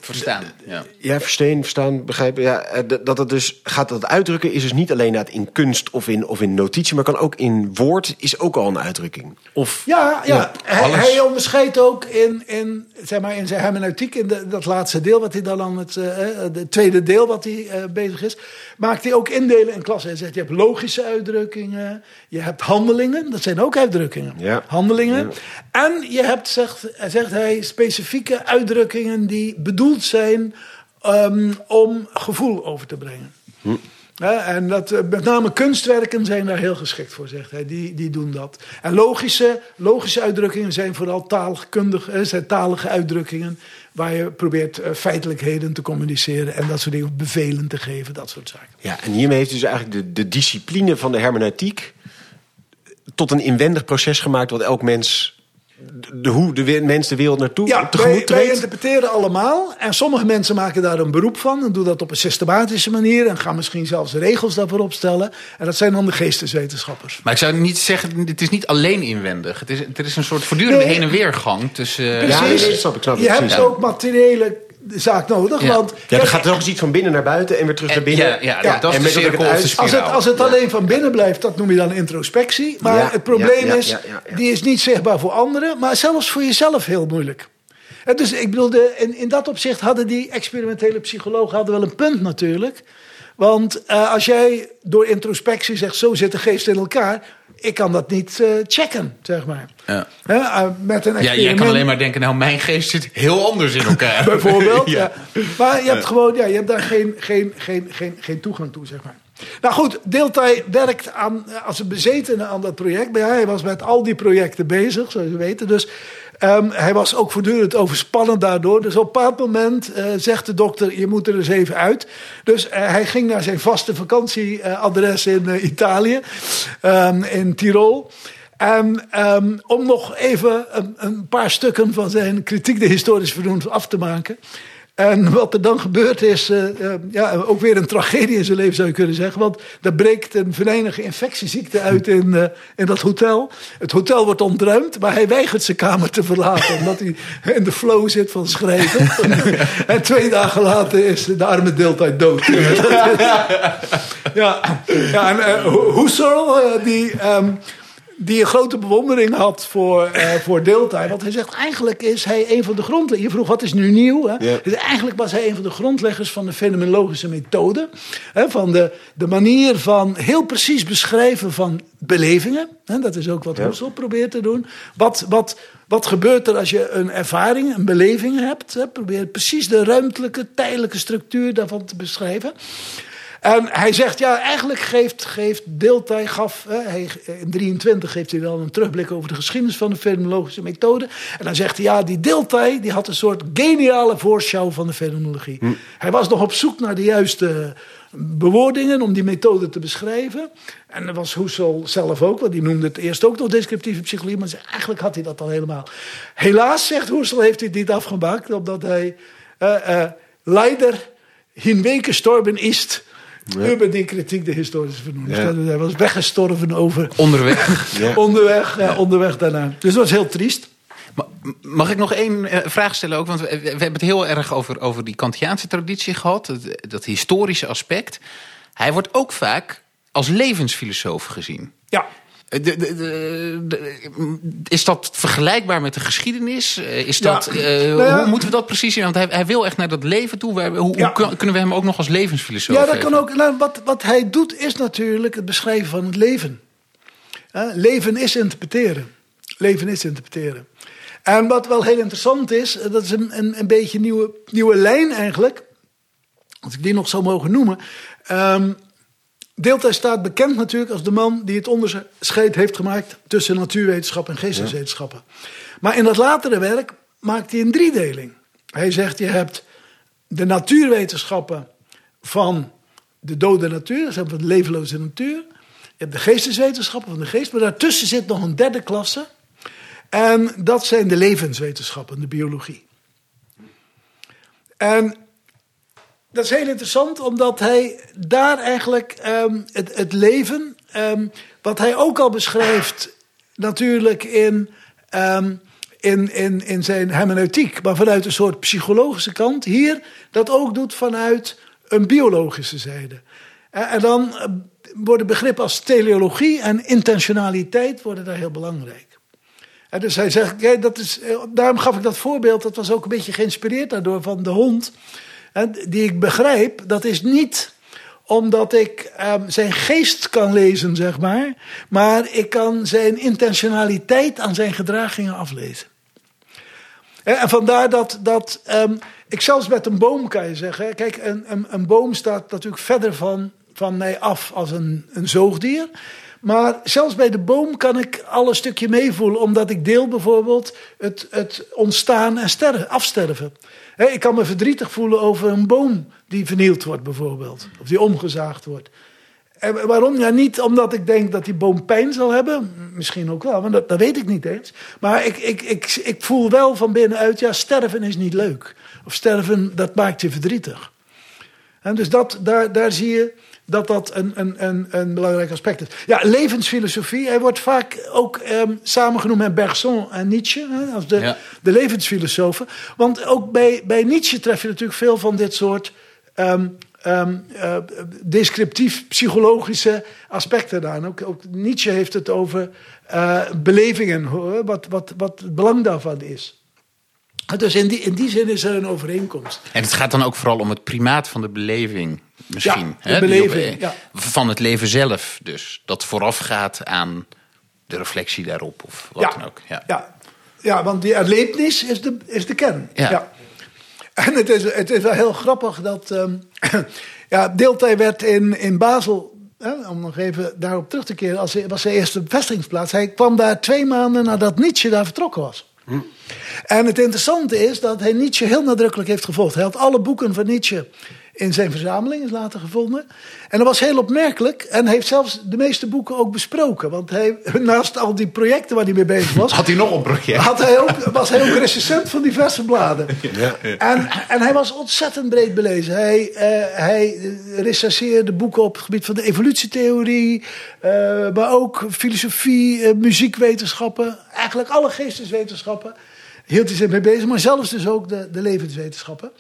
Verstaan. Ja. Ja, verstaan, verstaan, begrijpen. Ja, eh, dat het dus gaat dat uitdrukken is dus niet alleen dat in kunst of in, of in notitie, maar kan ook in woord is ook al een uitdrukking. Of Ja, ja. Ja, hij, hij onderscheidt ook in, in, zeg maar, in zijn hermeneutiek, in de, dat laatste deel wat hij dan aan het, eh, het tweede deel wat hij eh, bezig is, maakt hij ook indelen in klassen. Hij zegt, je hebt logische uitdrukkingen, je hebt handelingen, dat zijn ook uitdrukkingen. Ja. Handelingen. En je hebt, zegt, zegt hij, specifieke uitdrukkingen die bedoeld zijn ehm, om gevoel over te brengen. Ja, en dat, eh, met name kunstwerken zijn daar heel geschikt voor, zegt hij. Die, die doen dat. En logische, logische uitdrukkingen zijn vooral taalkundige, eh, zijn talige uitdrukkingen. Waar je probeert eh, feitelijkheden te communiceren en dat soort dingen, bevelen te geven, dat soort zaken. Ja, en hiermee heeft dus eigenlijk de, de discipline van de hermeneutiek tot een inwendig proces gemaakt wat elk mens de, hoe de mens de wereld naartoe Ja, wij, tegemoet wij treedt? interpreteren allemaal. En sommige mensen maken daar een beroep van. En doen dat op een systematische manier. En gaan misschien zelfs regels daarvoor opstellen. En dat zijn dan de geesteswetenschappers. Maar ik zou niet zeggen, het is niet alleen inwendig. Het is, er is een soort voortdurende Nee. heen en weergang tussen... Ja, Precies. nee, snap ik, snap ik, Je hebt ook materiële zaak nodig. Ja. Want Ja, gaat er ook eens iets van binnen naar buiten en weer terug naar binnen. Ja, ja, Ja, dat is en de cirkel het uit- Als het, als het alleen van binnen blijft, dat noem je dan introspectie. Maar Ja, het probleem ja, ja, is, ja, ja, ja. die is niet zichtbaar voor anderen, maar zelfs voor jezelf heel moeilijk. En dus ik bedoel, in, in dat opzicht hadden die experimentele psychologen hadden wel een punt natuurlijk. Want eh, als jij door introspectie zegt, zo zit de geest in elkaar, ik kan dat niet eh, checken, zeg maar. Ja. Hè, eh, met een Ja, jij kan alleen maar denken, nou, mijn geest zit heel anders in elkaar. Bijvoorbeeld. ja. ja. Maar je hebt gewoon, ja, je hebt daar geen, geen, geen, geen, geen toegang toe, zeg maar. Nou goed, Deeltij werkt aan, als een bezetene aan dat project. Maar hij was met al die projecten bezig, zoals je weet. Dus ehm, hij was ook voortdurend overspannen daardoor. Dus op een bepaald moment eh, zegt de dokter, je moet er eens even uit. Dus eh, hij ging naar zijn vaste vakantieadres in eh, Italië, ehm, in Tirol. En ehm, om nog even een, een paar stukken van zijn kritiek de historisch vernoemd af te maken. En wat er dan gebeurt is, eh, eh, ja, ook weer een tragedie in zijn leven zou je kunnen zeggen. Want er breekt een venijnige infectieziekte uit in, eh, in dat hotel. Het hotel wordt ontruimd, maar hij weigert zijn kamer te verlaten. omdat hij in de flow zit van schrijven. en twee dagen later is de arme deeltijd dood. ja, ja en Husserl, die... Um, die een grote bewondering had voor, uh, voor deeltijd. Want hij zegt, eigenlijk is hij een van de grondleggers. Je vroeg, wat is nu nieuw? Hè? Ja. Dus eigenlijk was hij een van de grondleggers van de fenomenologische methode. Hè? Van de, de manier van heel precies beschrijven van belevingen. Hè? Dat is ook wat Ja. Probeert te doen. Wat, wat, wat gebeurt er als je een ervaring, een beleving hebt? Hè? Probeer precies de ruimtelijke, tijdelijke structuur daarvan te beschrijven. En hij zegt, ja, eigenlijk geeft, geeft Deeltij, gaf, hè, hij, in 23 geeft hij dan een terugblik over de geschiedenis van de fenomenologische methode. En dan zegt hij, ja, die Deeltij, die had een soort geniale voorschouw van de fenomenologie. Hij was nog op zoek naar de juiste bewoordingen om die methode te beschrijven. En dat was Husserl zelf ook, want die noemde het eerst ook nog descriptieve psychologie, maar eigenlijk had hij dat al helemaal. Helaas, zegt Husserl, heeft hij het niet afgemaakt, omdat hij uh, uh, leider hinweggestorben is Über die kritiek de historische vernoeming. Ja. Hij was weggestorven over. Onderweg. Ja. Onderweg, ja, onderweg daarna. Dus dat was heel triest. Ma- Mag ik nog één eh, vraag stellen ook? Want we, we hebben het heel erg over, over die Kantiaanse traditie gehad. Dat, dat historische aspect. Hij wordt ook vaak als levensfilosoof gezien. Ja. Eh, de- de- de- de- is dat vergelijkbaar met de geschiedenis? Eh, Is Ja. dat, eh, Nou ja. Hoe moeten we dat precies zien? Want hij, hij wil echt naar dat leven toe. Hoe, Ja. hoe kun- kunnen we hem ook nog als levensfilosoof Ja, dat geven? kan ook. Nou, wat, wat hij doet is natuurlijk het beschrijven van het leven. Leven is interpreteren. Leven is interpreteren. En wat wel heel interessant is, dat is een, een, een beetje een nieuwe, nieuwe lijn eigenlijk. Als ik die nog zou mogen noemen. Ehm Deeltij staat bekend natuurlijk als de man die het onderscheid heeft gemaakt tussen natuurwetenschap en geesteswetenschappen. Maar in dat latere werk maakt hij een driedeling. Hij zegt: je hebt de natuurwetenschappen van de dode natuur, zeg maar van de levenloze natuur. Je hebt de geesteswetenschappen van de geest, maar daartussen zit nog een derde klasse. En dat zijn de levenswetenschappen, de biologie. En dat is heel interessant, omdat hij daar eigenlijk ehm, het, het leven, ehm, wat hij ook al beschrijft, natuurlijk in, ehm, in, in, in zijn hermeneutiek, maar vanuit een soort psychologische kant, hier dat ook doet vanuit een biologische zijde. Eh, En dan eh, worden begrippen als teleologie en intentionaliteit worden daar heel belangrijk. En dus hij zegt, ja, dat is, eh, daarom gaf ik dat voorbeeld, dat was ook een beetje geïnspireerd daardoor van de hond. Die ik begrijp, dat is niet omdat ik ehm, zijn geest kan lezen, zeg maar. Maar ik kan zijn intentionaliteit aan zijn gedragingen aflezen. Hè, En vandaar dat, dat ehm, ik zelfs met een boom kan je zeggen. Kijk, een, een, een boom staat natuurlijk verder van, van mij af als een, een zoogdier. Maar zelfs bij de boom kan ik al een stukje meevoelen, omdat ik deel bijvoorbeeld het, het ontstaan en sterren, afsterven. Ik kan me verdrietig voelen over een boom die vernield wordt, bijvoorbeeld, of die omgezaagd wordt. En waarom? Ja, niet omdat ik denk dat die boom pijn zal hebben. Misschien ook wel, maar dat, dat weet ik niet eens. Maar ik, ik, ik, ik voel wel van binnenuit, ja, sterven is niet leuk. Of sterven, dat maakt je verdrietig. En dus dat, daar, daar zie je dat dat een, een, een, een belangrijk aspect is. Ja, levensfilosofie. Hij wordt vaak ook um, samengenoemd met Bergson en Nietzsche. Hè, als de, Ja. de levensfilosofen. Want ook bij, bij Nietzsche tref je natuurlijk veel van dit soort... eh, descriptief psychologische aspecten aan. Ook, ook Nietzsche heeft het over eh, belevingen, hoor, wat, wat, wat het belang daarvan is. Dus in die, in die zin is er een overeenkomst. En het gaat dan ook vooral om het primaat van de beleving, misschien. Ja, hè, die beleving, op- ja. Van het leven zelf dus. Dat voorafgaat aan de reflectie daarop of wat dan ook. Ja. Ja. Ja, want die erlebnis is de, is de kern. Ja. En het is, het is wel heel grappig dat... ehm ja, Deeltij werd in, in Basel... Hè, om nog even daarop terug te keren... Als, was zijn eerste vestigingsplaats. Hij kwam daar twee maanden nadat Nietzsche daar vertrokken was. En het interessante is dat hij Nietzsche heel nadrukkelijk heeft gevolgd. Hij had alle boeken van Nietzsche in zijn verzameling, is later gevonden. En dat was heel opmerkelijk. En heeft zelfs de meeste boeken ook besproken. Want hij, naast al die projecten waar hij mee bezig was... Had hij nog een project? had hij ook, was hij ook recensent van diverse bladen. En, en hij was ontzettend breed belezen. Hij, eh, hij recenseerde boeken op het gebied van de evolutietheorie, eh, maar ook filosofie, eh, muziekwetenschappen, eigenlijk alle geesteswetenschappen hield hij zich mee bezig, maar zelfs dus ook de, de levenswetenschappen.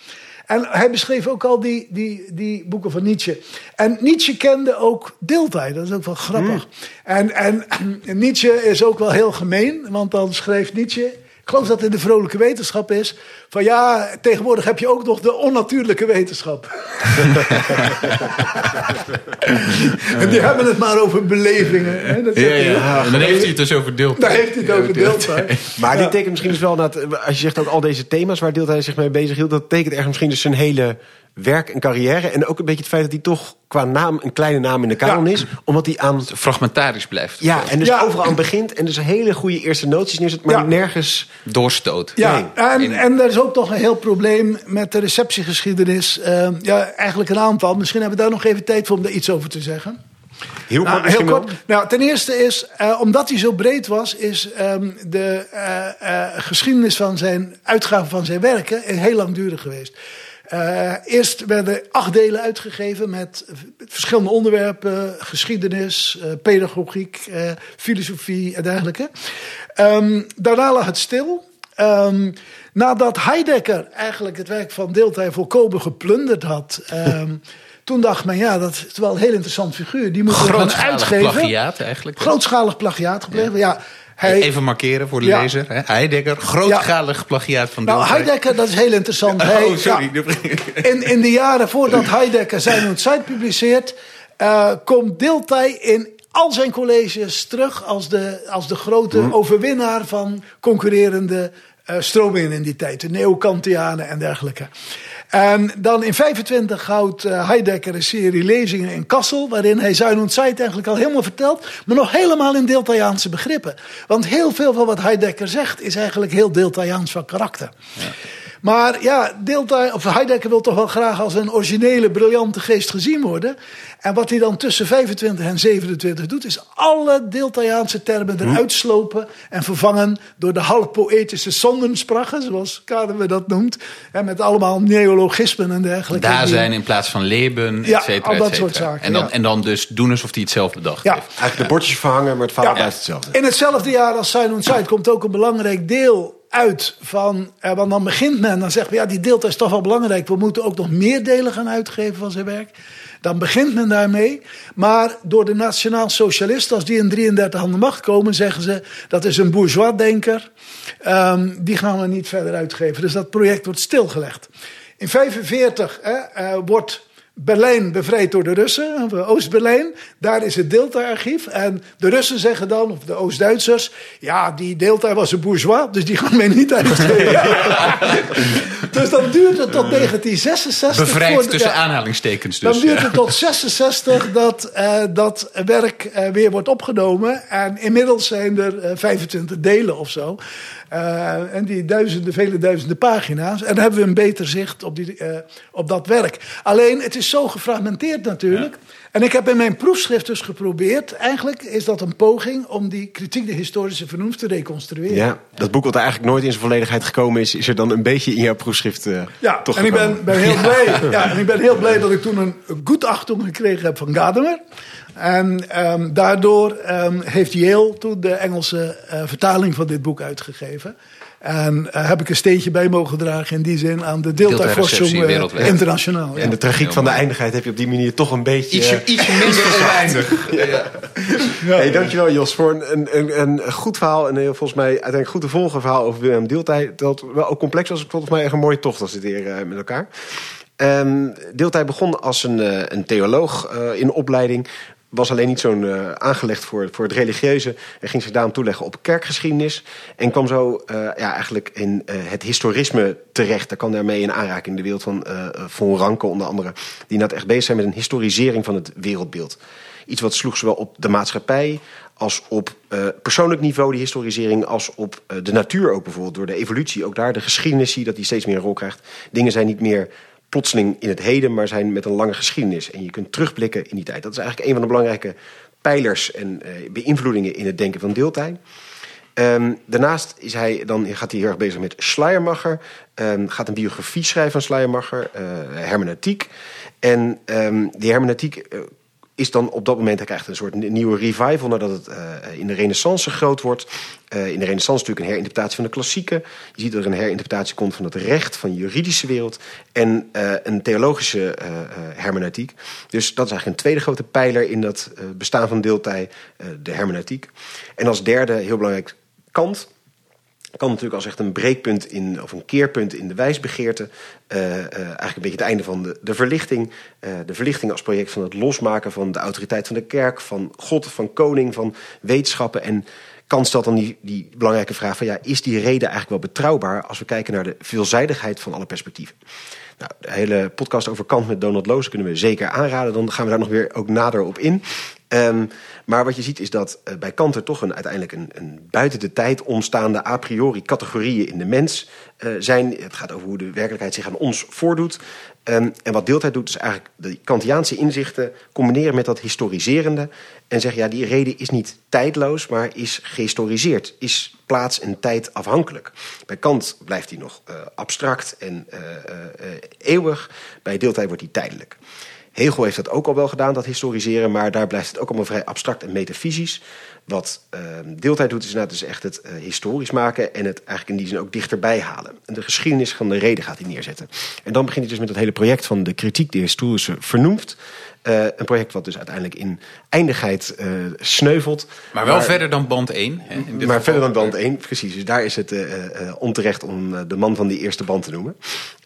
En hij beschreef ook al die, die, die boeken van Nietzsche. En Nietzsche kende ook deeltijd, dat is ook wel grappig. En, en, en Nietzsche is ook wel heel gemeen, want dan schreef Nietzsche... Ik geloof dat het in de vrolijke wetenschap is. Van ja, tegenwoordig heb je ook nog de onnatuurlijke wetenschap. en die hebben het maar over belevingen. Hè? Dat Ja, zegt hij ook. ja. En dan heeft hij het dus over deeltijd. Daar heeft hij het over deeltijd. Maar dit tekent misschien dus wel dat, als je zegt ook al deze thema's waar Deeltijd zich mee bezig hield, dat tekent ergens misschien dus zijn hele werk en carrière. En ook een beetje het feit dat hij toch qua naam een kleine naam in de kanon Ja. is. Omdat hij aan. Fragmentarisch blijft. Ja, en dus Ja. overal aan begint. En dus hele goede eerste noties neerzet, maar Ja. nergens. Doorstoot. Ja, Nee. en, In- en er is ook toch een heel probleem met de receptiegeschiedenis. Eh, ja, eigenlijk een aantal. Misschien hebben we daar nog even tijd voor om daar iets over te zeggen. Heel Nou, kort heel kort. Nou, ten eerste is, eh, omdat hij zo breed was, is ehm, de eh, eh, geschiedenis van zijn uitgaven van zijn werken heel langdurig geweest. Eh, eerst werden acht delen uitgegeven met verschillende onderwerpen: geschiedenis, eh, pedagogiek, eh, filosofie en dergelijke. Ehm, daarna lag het stil. Ehm, nadat Heidegger eigenlijk het werk van Deeltij volkomen geplunderd had. ehm, toen dacht men, ja, dat is wel een heel interessant figuur. Die moeten we gaan Grootschalig uitgeven. plagiaat eigenlijk. Grootschalig plagiaat gepleegd. Ja. Hij, Even markeren voor de Ja. lezer. Hè? Heidegger, grootschalig plagiaat van nou. Heidegger, dat is heel interessant. Hij- Oh, sorry. ja, in, in de jaren voordat Heidegger zijn Zeit publiceert, eh, komt Dilthey in al zijn colleges terug als de, als de grote overwinnaar van concurrerende stromingen in die tijd. De Neokantianen en dergelijke. En dan in 25 houdt eh, Heidegger een serie lezingen in Kassel, waarin hij Zijn und eigenlijk al helemaal vertelt, maar nog helemaal in Deeltaiaanse begrippen. Want heel veel van wat Heidegger zegt is eigenlijk heel Deeltaiaans van karakter. Maar ja, Deeltij, of Heidegger wil toch wel graag als een originele, briljante geest gezien worden. En wat hij dan tussen 25 en 27 doet, is alle Deeltaiaanse termen eruit slopen en vervangen door de halfpoëtische zondensprache, zoals Kadewe dat noemt. En met allemaal neologismen en dergelijke. Daar zijn in plaats van Leben, Ja, et cetera, al dat soort zaken, En dan, ja. en dan dus doen alsof hij het zelf bedacht Ja. heeft. Eigenlijk de bordjes verhangen, maar het verhaal Ja. blijft hetzelfde. In hetzelfde jaar als und Zeit komt ook een belangrijk deel uit van... Eh, want dan begint men, dan zegt men, ja, die deeltijd is toch wel belangrijk. We moeten ook nog meer delen gaan uitgeven van zijn werk. Dan begint men daarmee. Maar door de nationaal socialisten, als die in 33 aan de macht komen... zeggen ze, dat is een bourgeois-denker. Ehm, die gaan we niet verder uitgeven. Dus dat project wordt stilgelegd. In 45 hè, eh, wordt... Berlijn bevrijd door de Russen, of Oost-Berlijn. Daar is het Delta-archief. En de Russen zeggen dan, of de Oost-Duitsers... ja, die Delta was een bourgeois, dus die gaan wij niet uitgeven. dus dan duurt het tot 1966... voor Bevrijd tussen ja, aanhalingstekens dus. dan duurt ja. het tot 66 dat eh, dat werk eh, weer wordt opgenomen. En inmiddels zijn er eh, 25 delen of zo. Eh, en die duizenden, vele duizenden pagina's. En dan hebben we een beter zicht op, die, eh, op dat werk. Alleen, het is zo gefragmenteerd natuurlijk. En ik heb in mijn proefschrift dus geprobeerd, eigenlijk is dat een poging om die kritiek de historische vernoemd te reconstrueren. Ja, dat boek wat eigenlijk nooit in zijn volledigheid gekomen is, is er dan een beetje in jouw proefschrift uh, ja, toch en ik ben, ben heel blij. Ja, en ik ben heel blij dat ik toen een goedachting gekregen heb van Gadamer. En um, daardoor um, heeft Yale toen de Engelse uh, vertaling van dit boek uitgegeven. En uh, heb ik een steentje bij mogen dragen in die zin aan de Delta Forschung uh, internationaal. Ja. En de tragiek van de eindigheid heb je op die manier toch een beetje... Ietsje, ietsje minder oneindig. ja. ja. Hey, dankjewel Jos voor een, een, een goed verhaal. En heel, volgens mij uiteindelijk goed te volgen verhaal over Willem Deeltij. Dat wel ook complex was. Volgens mij echt een mooie tocht als dit hier uh, met elkaar. Um, Deeltij begon als een, uh, een theoloog uh, in opleiding was alleen niet zo'n uh, aangelegd voor, voor het religieuze. En ging zich daarom toeleggen op kerkgeschiedenis. En kwam zo uh, ja, eigenlijk in uh, het historisme terecht. Daar kwam daarmee in aanraking in de wereld van Von Ranke onder andere. Die net echt bezig zijn met een historisering van het wereldbeeld. Iets wat sloeg zowel op de maatschappij als op persoonlijk niveau, die historisering, als op de natuur ook bijvoorbeeld. Door de evolutie, ook daar de geschiedenis zie dat die steeds meer een rol krijgt. Dingen zijn niet meer plotseling in het heden, maar zijn met een lange geschiedenis. En je kunt terugblikken in die tijd. Dat is eigenlijk een van de belangrijke pijlers en uh, beïnvloedingen in het denken van Deeltij. Um, daarnaast is hij, dan gaat hij heel erg bezig met Schleiermacher. Um, gaat een biografie schrijven van Schleiermacher, uh, hermeneutiek. En um, die hermeneutiek uh, is dan op dat moment, hij krijgt een soort nieuwe revival... nadat het uh, in de renaissance groot wordt. Uh, in de renaissance natuurlijk een herinterpretatie van de klassieken. Je ziet dat er een herinterpretatie komt van het recht, van de juridische wereld... en uh, een theologische hermeneutiek. Dus dat is eigenlijk een tweede grote pijler in dat bestaan van deeltij, de hermeneutiek. En als derde, heel belangrijk, Kant kan natuurlijk als echt een breekpunt in, of een keerpunt in de wijsbegeerte. Uh, uh, eigenlijk een beetje het einde van de, de verlichting. Uh, de verlichting als project van het losmaken van de autoriteit van de kerk, van God, van koning, van wetenschappen. En Kant stelt dan die, die belangrijke vraag van ja, is die reden eigenlijk wel betrouwbaar als we kijken naar de veelzijdigheid van alle perspectieven? Nou, de hele podcast over Kant met Donald Loos kunnen we zeker aanraden. Dan gaan we daar nog weer ook nader op in. Um, maar wat je ziet is dat uh, bij Kant er toch een, uiteindelijk een, een buiten de tijd ontstaande a priori categorieën in de mens uh, zijn. Het gaat over hoe de werkelijkheid zich aan ons voordoet. Um, en wat deeltijd doet is eigenlijk de Kantiaanse inzichten combineren met dat historiserende. En zeggen ja, die reden is niet tijdloos, maar is gehistoriseerd. Is plaats en tijd afhankelijk. Bij Kant blijft die nog uh, abstract en eeuwig. Bij deeltijd wordt die tijdelijk. Hegel heeft dat ook al wel gedaan, dat historiseren, maar daar blijft het ook allemaal vrij abstract en metafysisch. Wat uh, deeltijd doet, is inderdaad dus echt het uh, historisch maken en het eigenlijk in die zin ook dichterbij halen. En de geschiedenis van de reden gaat hij neerzetten. En dan begint hij dus met het hele project van de kritiek, de historische vernoemd. Uh, een project wat dus uiteindelijk in eindigheid uh, sneuvelt. Maar wel maar, verder dan band 1. Hè, maar verder dan band 1, precies. Dus daar is het uh, onterecht om de man van die eerste band te noemen.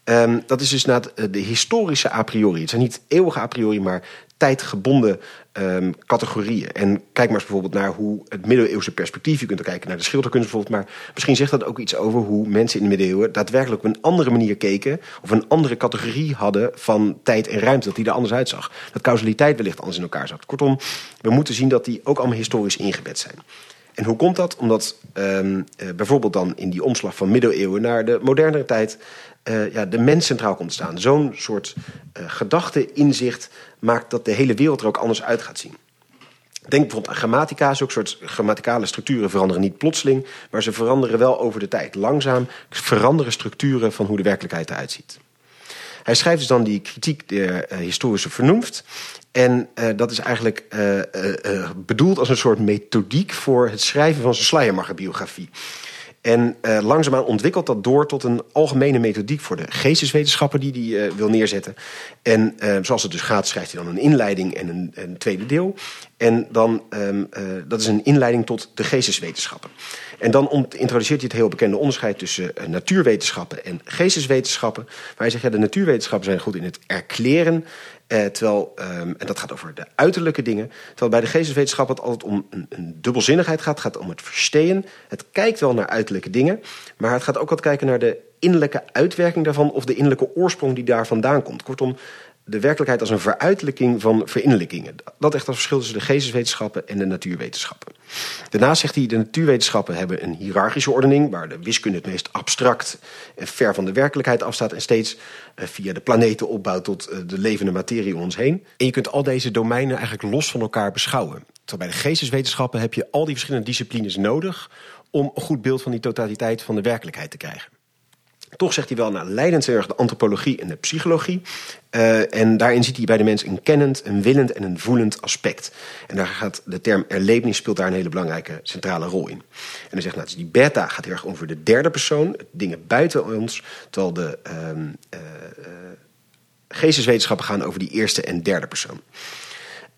Um, dat is dus na de historische a priori. Het zijn niet eeuwige a priori, maar tijdgebonden um, categorieën. En kijk maar eens bijvoorbeeld naar hoe het middeleeuwse perspectief... je kunt ook kijken naar de schilderkunst bijvoorbeeld... maar misschien zegt dat ook iets over hoe mensen in de middeleeuwen... daadwerkelijk op een andere manier keken... of een andere categorie hadden van tijd en ruimte... dat die er anders uitzag. Dat causaliteit wellicht anders in elkaar zat. Kortom, we moeten zien dat die ook allemaal historisch ingebed zijn. En hoe komt dat? Omdat um, uh, bijvoorbeeld dan in die omslag van middeleeuwen naar de modernere tijd uh, ja, de mens centraal komt staan. Zo'n soort uh, gedachte, inzicht maakt dat de hele wereld er ook anders uit gaat zien. Denk bijvoorbeeld aan grammatica. Zulke soort grammaticale structuren veranderen niet plotseling, maar ze veranderen wel over de tijd. Langzaam veranderen structuren van hoe de werkelijkheid eruit ziet. Hij schrijft dus dan die kritiek der uh, historische vernoemd. En dat is eigenlijk bedoeld als een soort methodiek voor het schrijven van zijn Schleiermacher-biografie. En uh, langzaamaan ontwikkelt dat door tot een algemene methodiek voor de geesteswetenschappen die hij uh, wil neerzetten. En uh, zoals het dus gaat, schrijft hij dan een inleiding en een, een tweede deel. En dan, um, dat is een inleiding tot de geesteswetenschappen. En dan introduceert hij het heel bekende onderscheid tussen natuurwetenschappen en geesteswetenschappen. Waar hij zegt, ja, de natuurwetenschappen zijn goed in het erkleren. Uh, terwijl, um, en dat gaat over de uiterlijke dingen. Terwijl bij de geesteswetenschap het altijd om een, een dubbelzinnigheid gaat. Het gaat om het verstehen. Het kijkt wel naar uiterlijke dingen. Maar het gaat ook wat kijken naar de innerlijke uitwerking daarvan. Of de innerlijke oorsprong die daar vandaan komt. Kortom, de werkelijkheid als een veruitelijking van verinnerlijkingen. Dat echt als verschil tussen de geesteswetenschappen en de natuurwetenschappen. Daarnaast zegt hij, de natuurwetenschappen hebben een hiërarchische ordening... waar de wiskunde het meest abstract en ver van de werkelijkheid afstaat... en steeds eh, via de planeten opbouwt tot eh, de levende materie om ons heen. En je kunt al deze domeinen eigenlijk los van elkaar beschouwen. Terwijl bij de geesteswetenschappen heb je al die verschillende disciplines nodig... om een goed beeld van die totaliteit van de werkelijkheid te krijgen. Toch zegt hij wel, nou, leidend erg de antropologie en de psychologie. Uh, en daarin ziet hij bij de mens een kennend, een willend en een voelend aspect. En daar gaat de term erlevenis speelt daar een hele belangrijke centrale rol in. En hij zegt, nou, dus die beta gaat heel erg over de derde persoon, dingen buiten ons, terwijl de uh, geesteswetenschappen gaan over die eerste en derde persoon.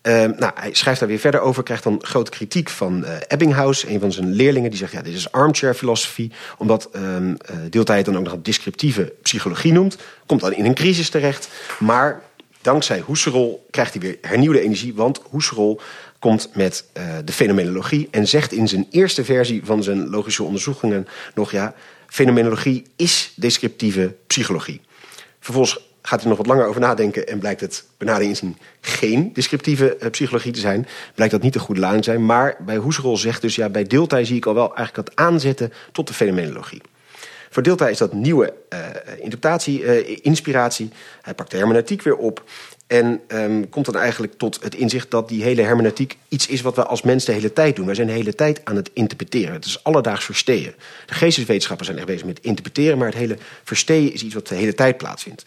Uh, nou, hij schrijft daar weer verder over, krijgt dan grote kritiek van uh, Ebbinghaus, een van zijn leerlingen, die zegt: ja, dit is armchair filosofie, omdat uh, deeltijd dan ook nog descriptieve psychologie noemt, komt dan in een crisis terecht. Maar dankzij Husserl krijgt hij weer hernieuwde energie, want Husserl komt met de fenomenologie en zegt in zijn eerste versie van zijn logische onderzoekingen nog: ja, fenomenologie is descriptieve psychologie. Vervolgens gaat hij nog wat langer over nadenken en blijkt het benadering inzien geen descriptieve uh, psychologie te zijn. Blijkt dat niet de goede laan te zijn. Maar bij Husserl zegt dus, ja, bij Deeltij zie ik al wel eigenlijk dat aanzetten tot de fenomenologie. Voor Deeltij is dat nieuwe uh, interpretatie, uh, inspiratie. Hij pakt de hermeneutiek weer op. En um, komt dan eigenlijk tot het inzicht dat die hele hermeneutiek iets is wat we als mens de hele tijd doen. Wij zijn de hele tijd aan het interpreteren. Het is alledaags verstehen. De geesteswetenschappen zijn echt bezig met interpreteren, maar het hele verstehen is iets wat de hele tijd plaatsvindt.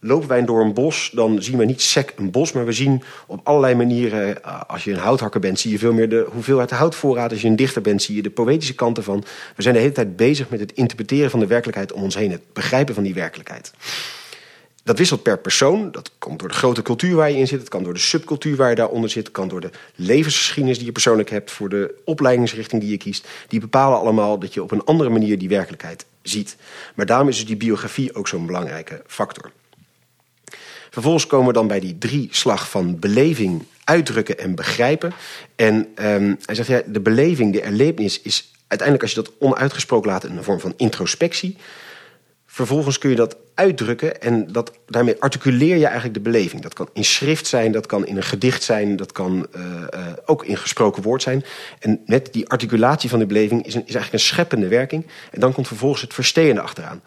Lopen wij door een bos, dan zien we niet sec een bos, maar we zien op allerlei manieren, eh, als je een houthakker bent, zie je veel meer de hoeveelheid houtvoorraad. Als je een dichter bent, zie je de poëtische kanten van. We zijn de hele tijd bezig met het interpreteren van de werkelijkheid om ons heen, het begrijpen van die werkelijkheid. Dat wisselt per persoon. Dat komt door de grote cultuur waar je in zit. Het kan door de subcultuur waar je daaronder zit. Het kan door de levensgeschiedenis die je persoonlijk hebt. Voor de opleidingsrichting die je kiest. Die bepalen allemaal dat je op een andere manier die werkelijkheid ziet. Maar daarom is dus die biografie ook zo'n belangrijke factor. Vervolgens komen we dan bij die drie slag van beleving, uitdrukken en begrijpen. En um, hij zegt, ja, de beleving, de erlevenis is uiteindelijk als je dat onuitgesproken laat een vorm van introspectie. Vervolgens kun je dat uitdrukken en dat, daarmee articuleer je eigenlijk de beleving. Dat kan in schrift zijn, dat kan in een gedicht zijn, dat kan uh, uh, ook in gesproken woord zijn. En met die articulatie van de beleving is, is eigenlijk een scheppende werking. En dan komt vervolgens het versteende achteraan.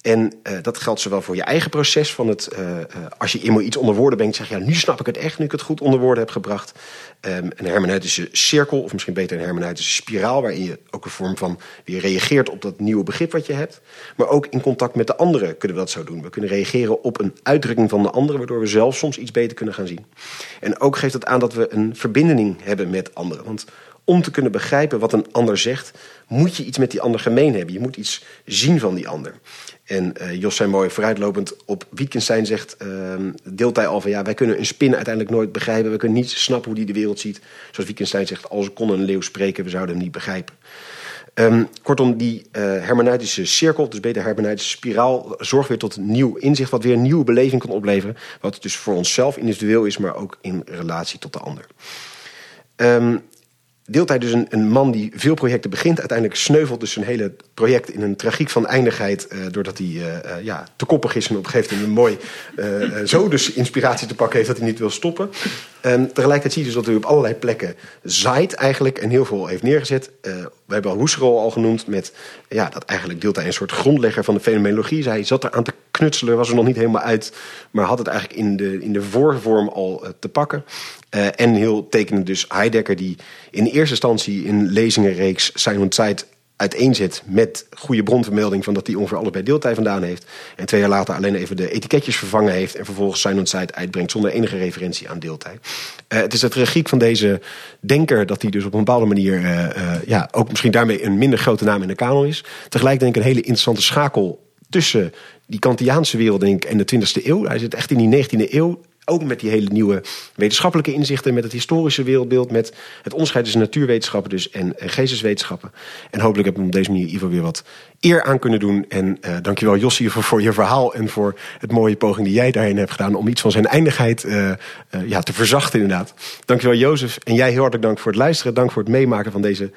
En uh, dat geldt zowel voor je eigen proces van het, uh, uh, als je eenmaal iets onder woorden brengt, zeg je, ja, nu snap ik het echt, nu ik het goed onder woorden heb gebracht. Um, een hermeneutische cirkel, of misschien beter een hermeneutische spiraal, waarin je ook een vorm van weer reageert op dat nieuwe begrip wat je hebt. Maar ook in contact met de anderen kunnen we dat zo doen. We kunnen reageren op een uitdrukking van de anderen, waardoor we zelf soms iets beter kunnen gaan zien. En ook geeft het aan dat we een verbinding hebben met anderen. Want om te kunnen begrijpen wat een ander zegt, moet je iets met die ander gemeen hebben. Je moet iets zien van die ander. En uh, Jos zijn mooi vooruitlopend op Wittgenstein zegt, uh, deelt hij al van ja, wij kunnen een spin uiteindelijk nooit begrijpen. We kunnen niet snappen hoe die de wereld ziet. Zoals Wittgenstein zegt, als kon een leeuw spreken, we zouden hem niet begrijpen. Um, kortom, die uh, hermeneutische cirkel, dus beter hermeneutische spiraal, zorgt weer tot nieuw inzicht, wat weer een nieuwe beleving kan opleveren. Wat dus voor onszelf individueel is, maar ook in relatie tot de ander. Um, deelt hij dus een, een, man die veel projecten begint. Uiteindelijk sneuvelt dus zijn hele project in een tragiek van eindigheid. Uh, doordat hij uh, uh, ja, te koppig is en op een gegeven moment een mooi zo dus inspiratie te pakken heeft dat hij niet wil stoppen. En tegelijkertijd zie je dus dat hij op allerlei plekken zaait eigenlijk en heel veel heeft neergezet. we hebben al Husserl al genoemd met ja, dat eigenlijk deelt hij een soort grondlegger van de fenomenologie. Hij zat er aan te knutselen, was er nog niet helemaal uit, maar had het eigenlijk in de, in de voorvorm al te pakken. En heel tekenend dus Heidegger, die in eerste instantie in lezingenreeks und Zeit uiteenzet met goede bronvermelding van dat hij ongeveer alles bij deeltijd vandaan heeft. En twee jaar later alleen even de etiketjes vervangen heeft en vervolgens und Zeit uitbrengt zonder enige referentie aan deeltijd. Uh, het is de tragiek van deze denker dat hij dus op een bepaalde manier uh, uh, ja, ook misschien daarmee een minder grote naam in de kanon is. Tegelijk denk ik een hele interessante schakel tussen die Kantiaanse wereld denk ik, en de 20e eeuw. Hij zit echt in die 19e eeuw ook met die hele nieuwe wetenschappelijke inzichten, met het historische wereldbeeld, met het onderscheid tussen natuurwetenschappen dus en, en geesteswetenschappen. En hopelijk heb ik op deze manier geval weer wat eer aan kunnen doen. En uh, dankjewel Jossie voor, voor je verhaal en voor het mooie poging die jij daarin hebt gedaan om iets van zijn eindigheid uh, ja, te verzachten inderdaad. Dankjewel Jozef en jij heel hartelijk dank voor het luisteren. Dank voor het meemaken van deze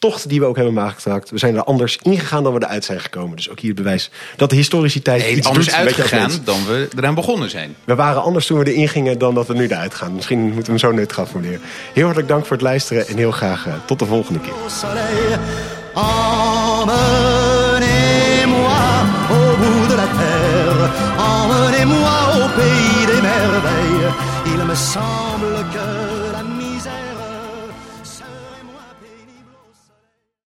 tocht die we ook hebben gemaakt. We zijn er anders ingegaan dan we eruit zijn gekomen. Dus ook hier het bewijs dat de historiciteit Nee, iets anders doet uitgegaan dan we eraan begonnen zijn. We waren anders toen we erin gingen dan dat we nu eruit gaan. Misschien moeten we hem zo neutraal formuleren. Heel hartelijk dank voor het luisteren en heel graag eh, tot de volgende keer. au soleil. Emmenez-moi au bout de la terre, emmenez-moi au pays des merveilles. Il me semble que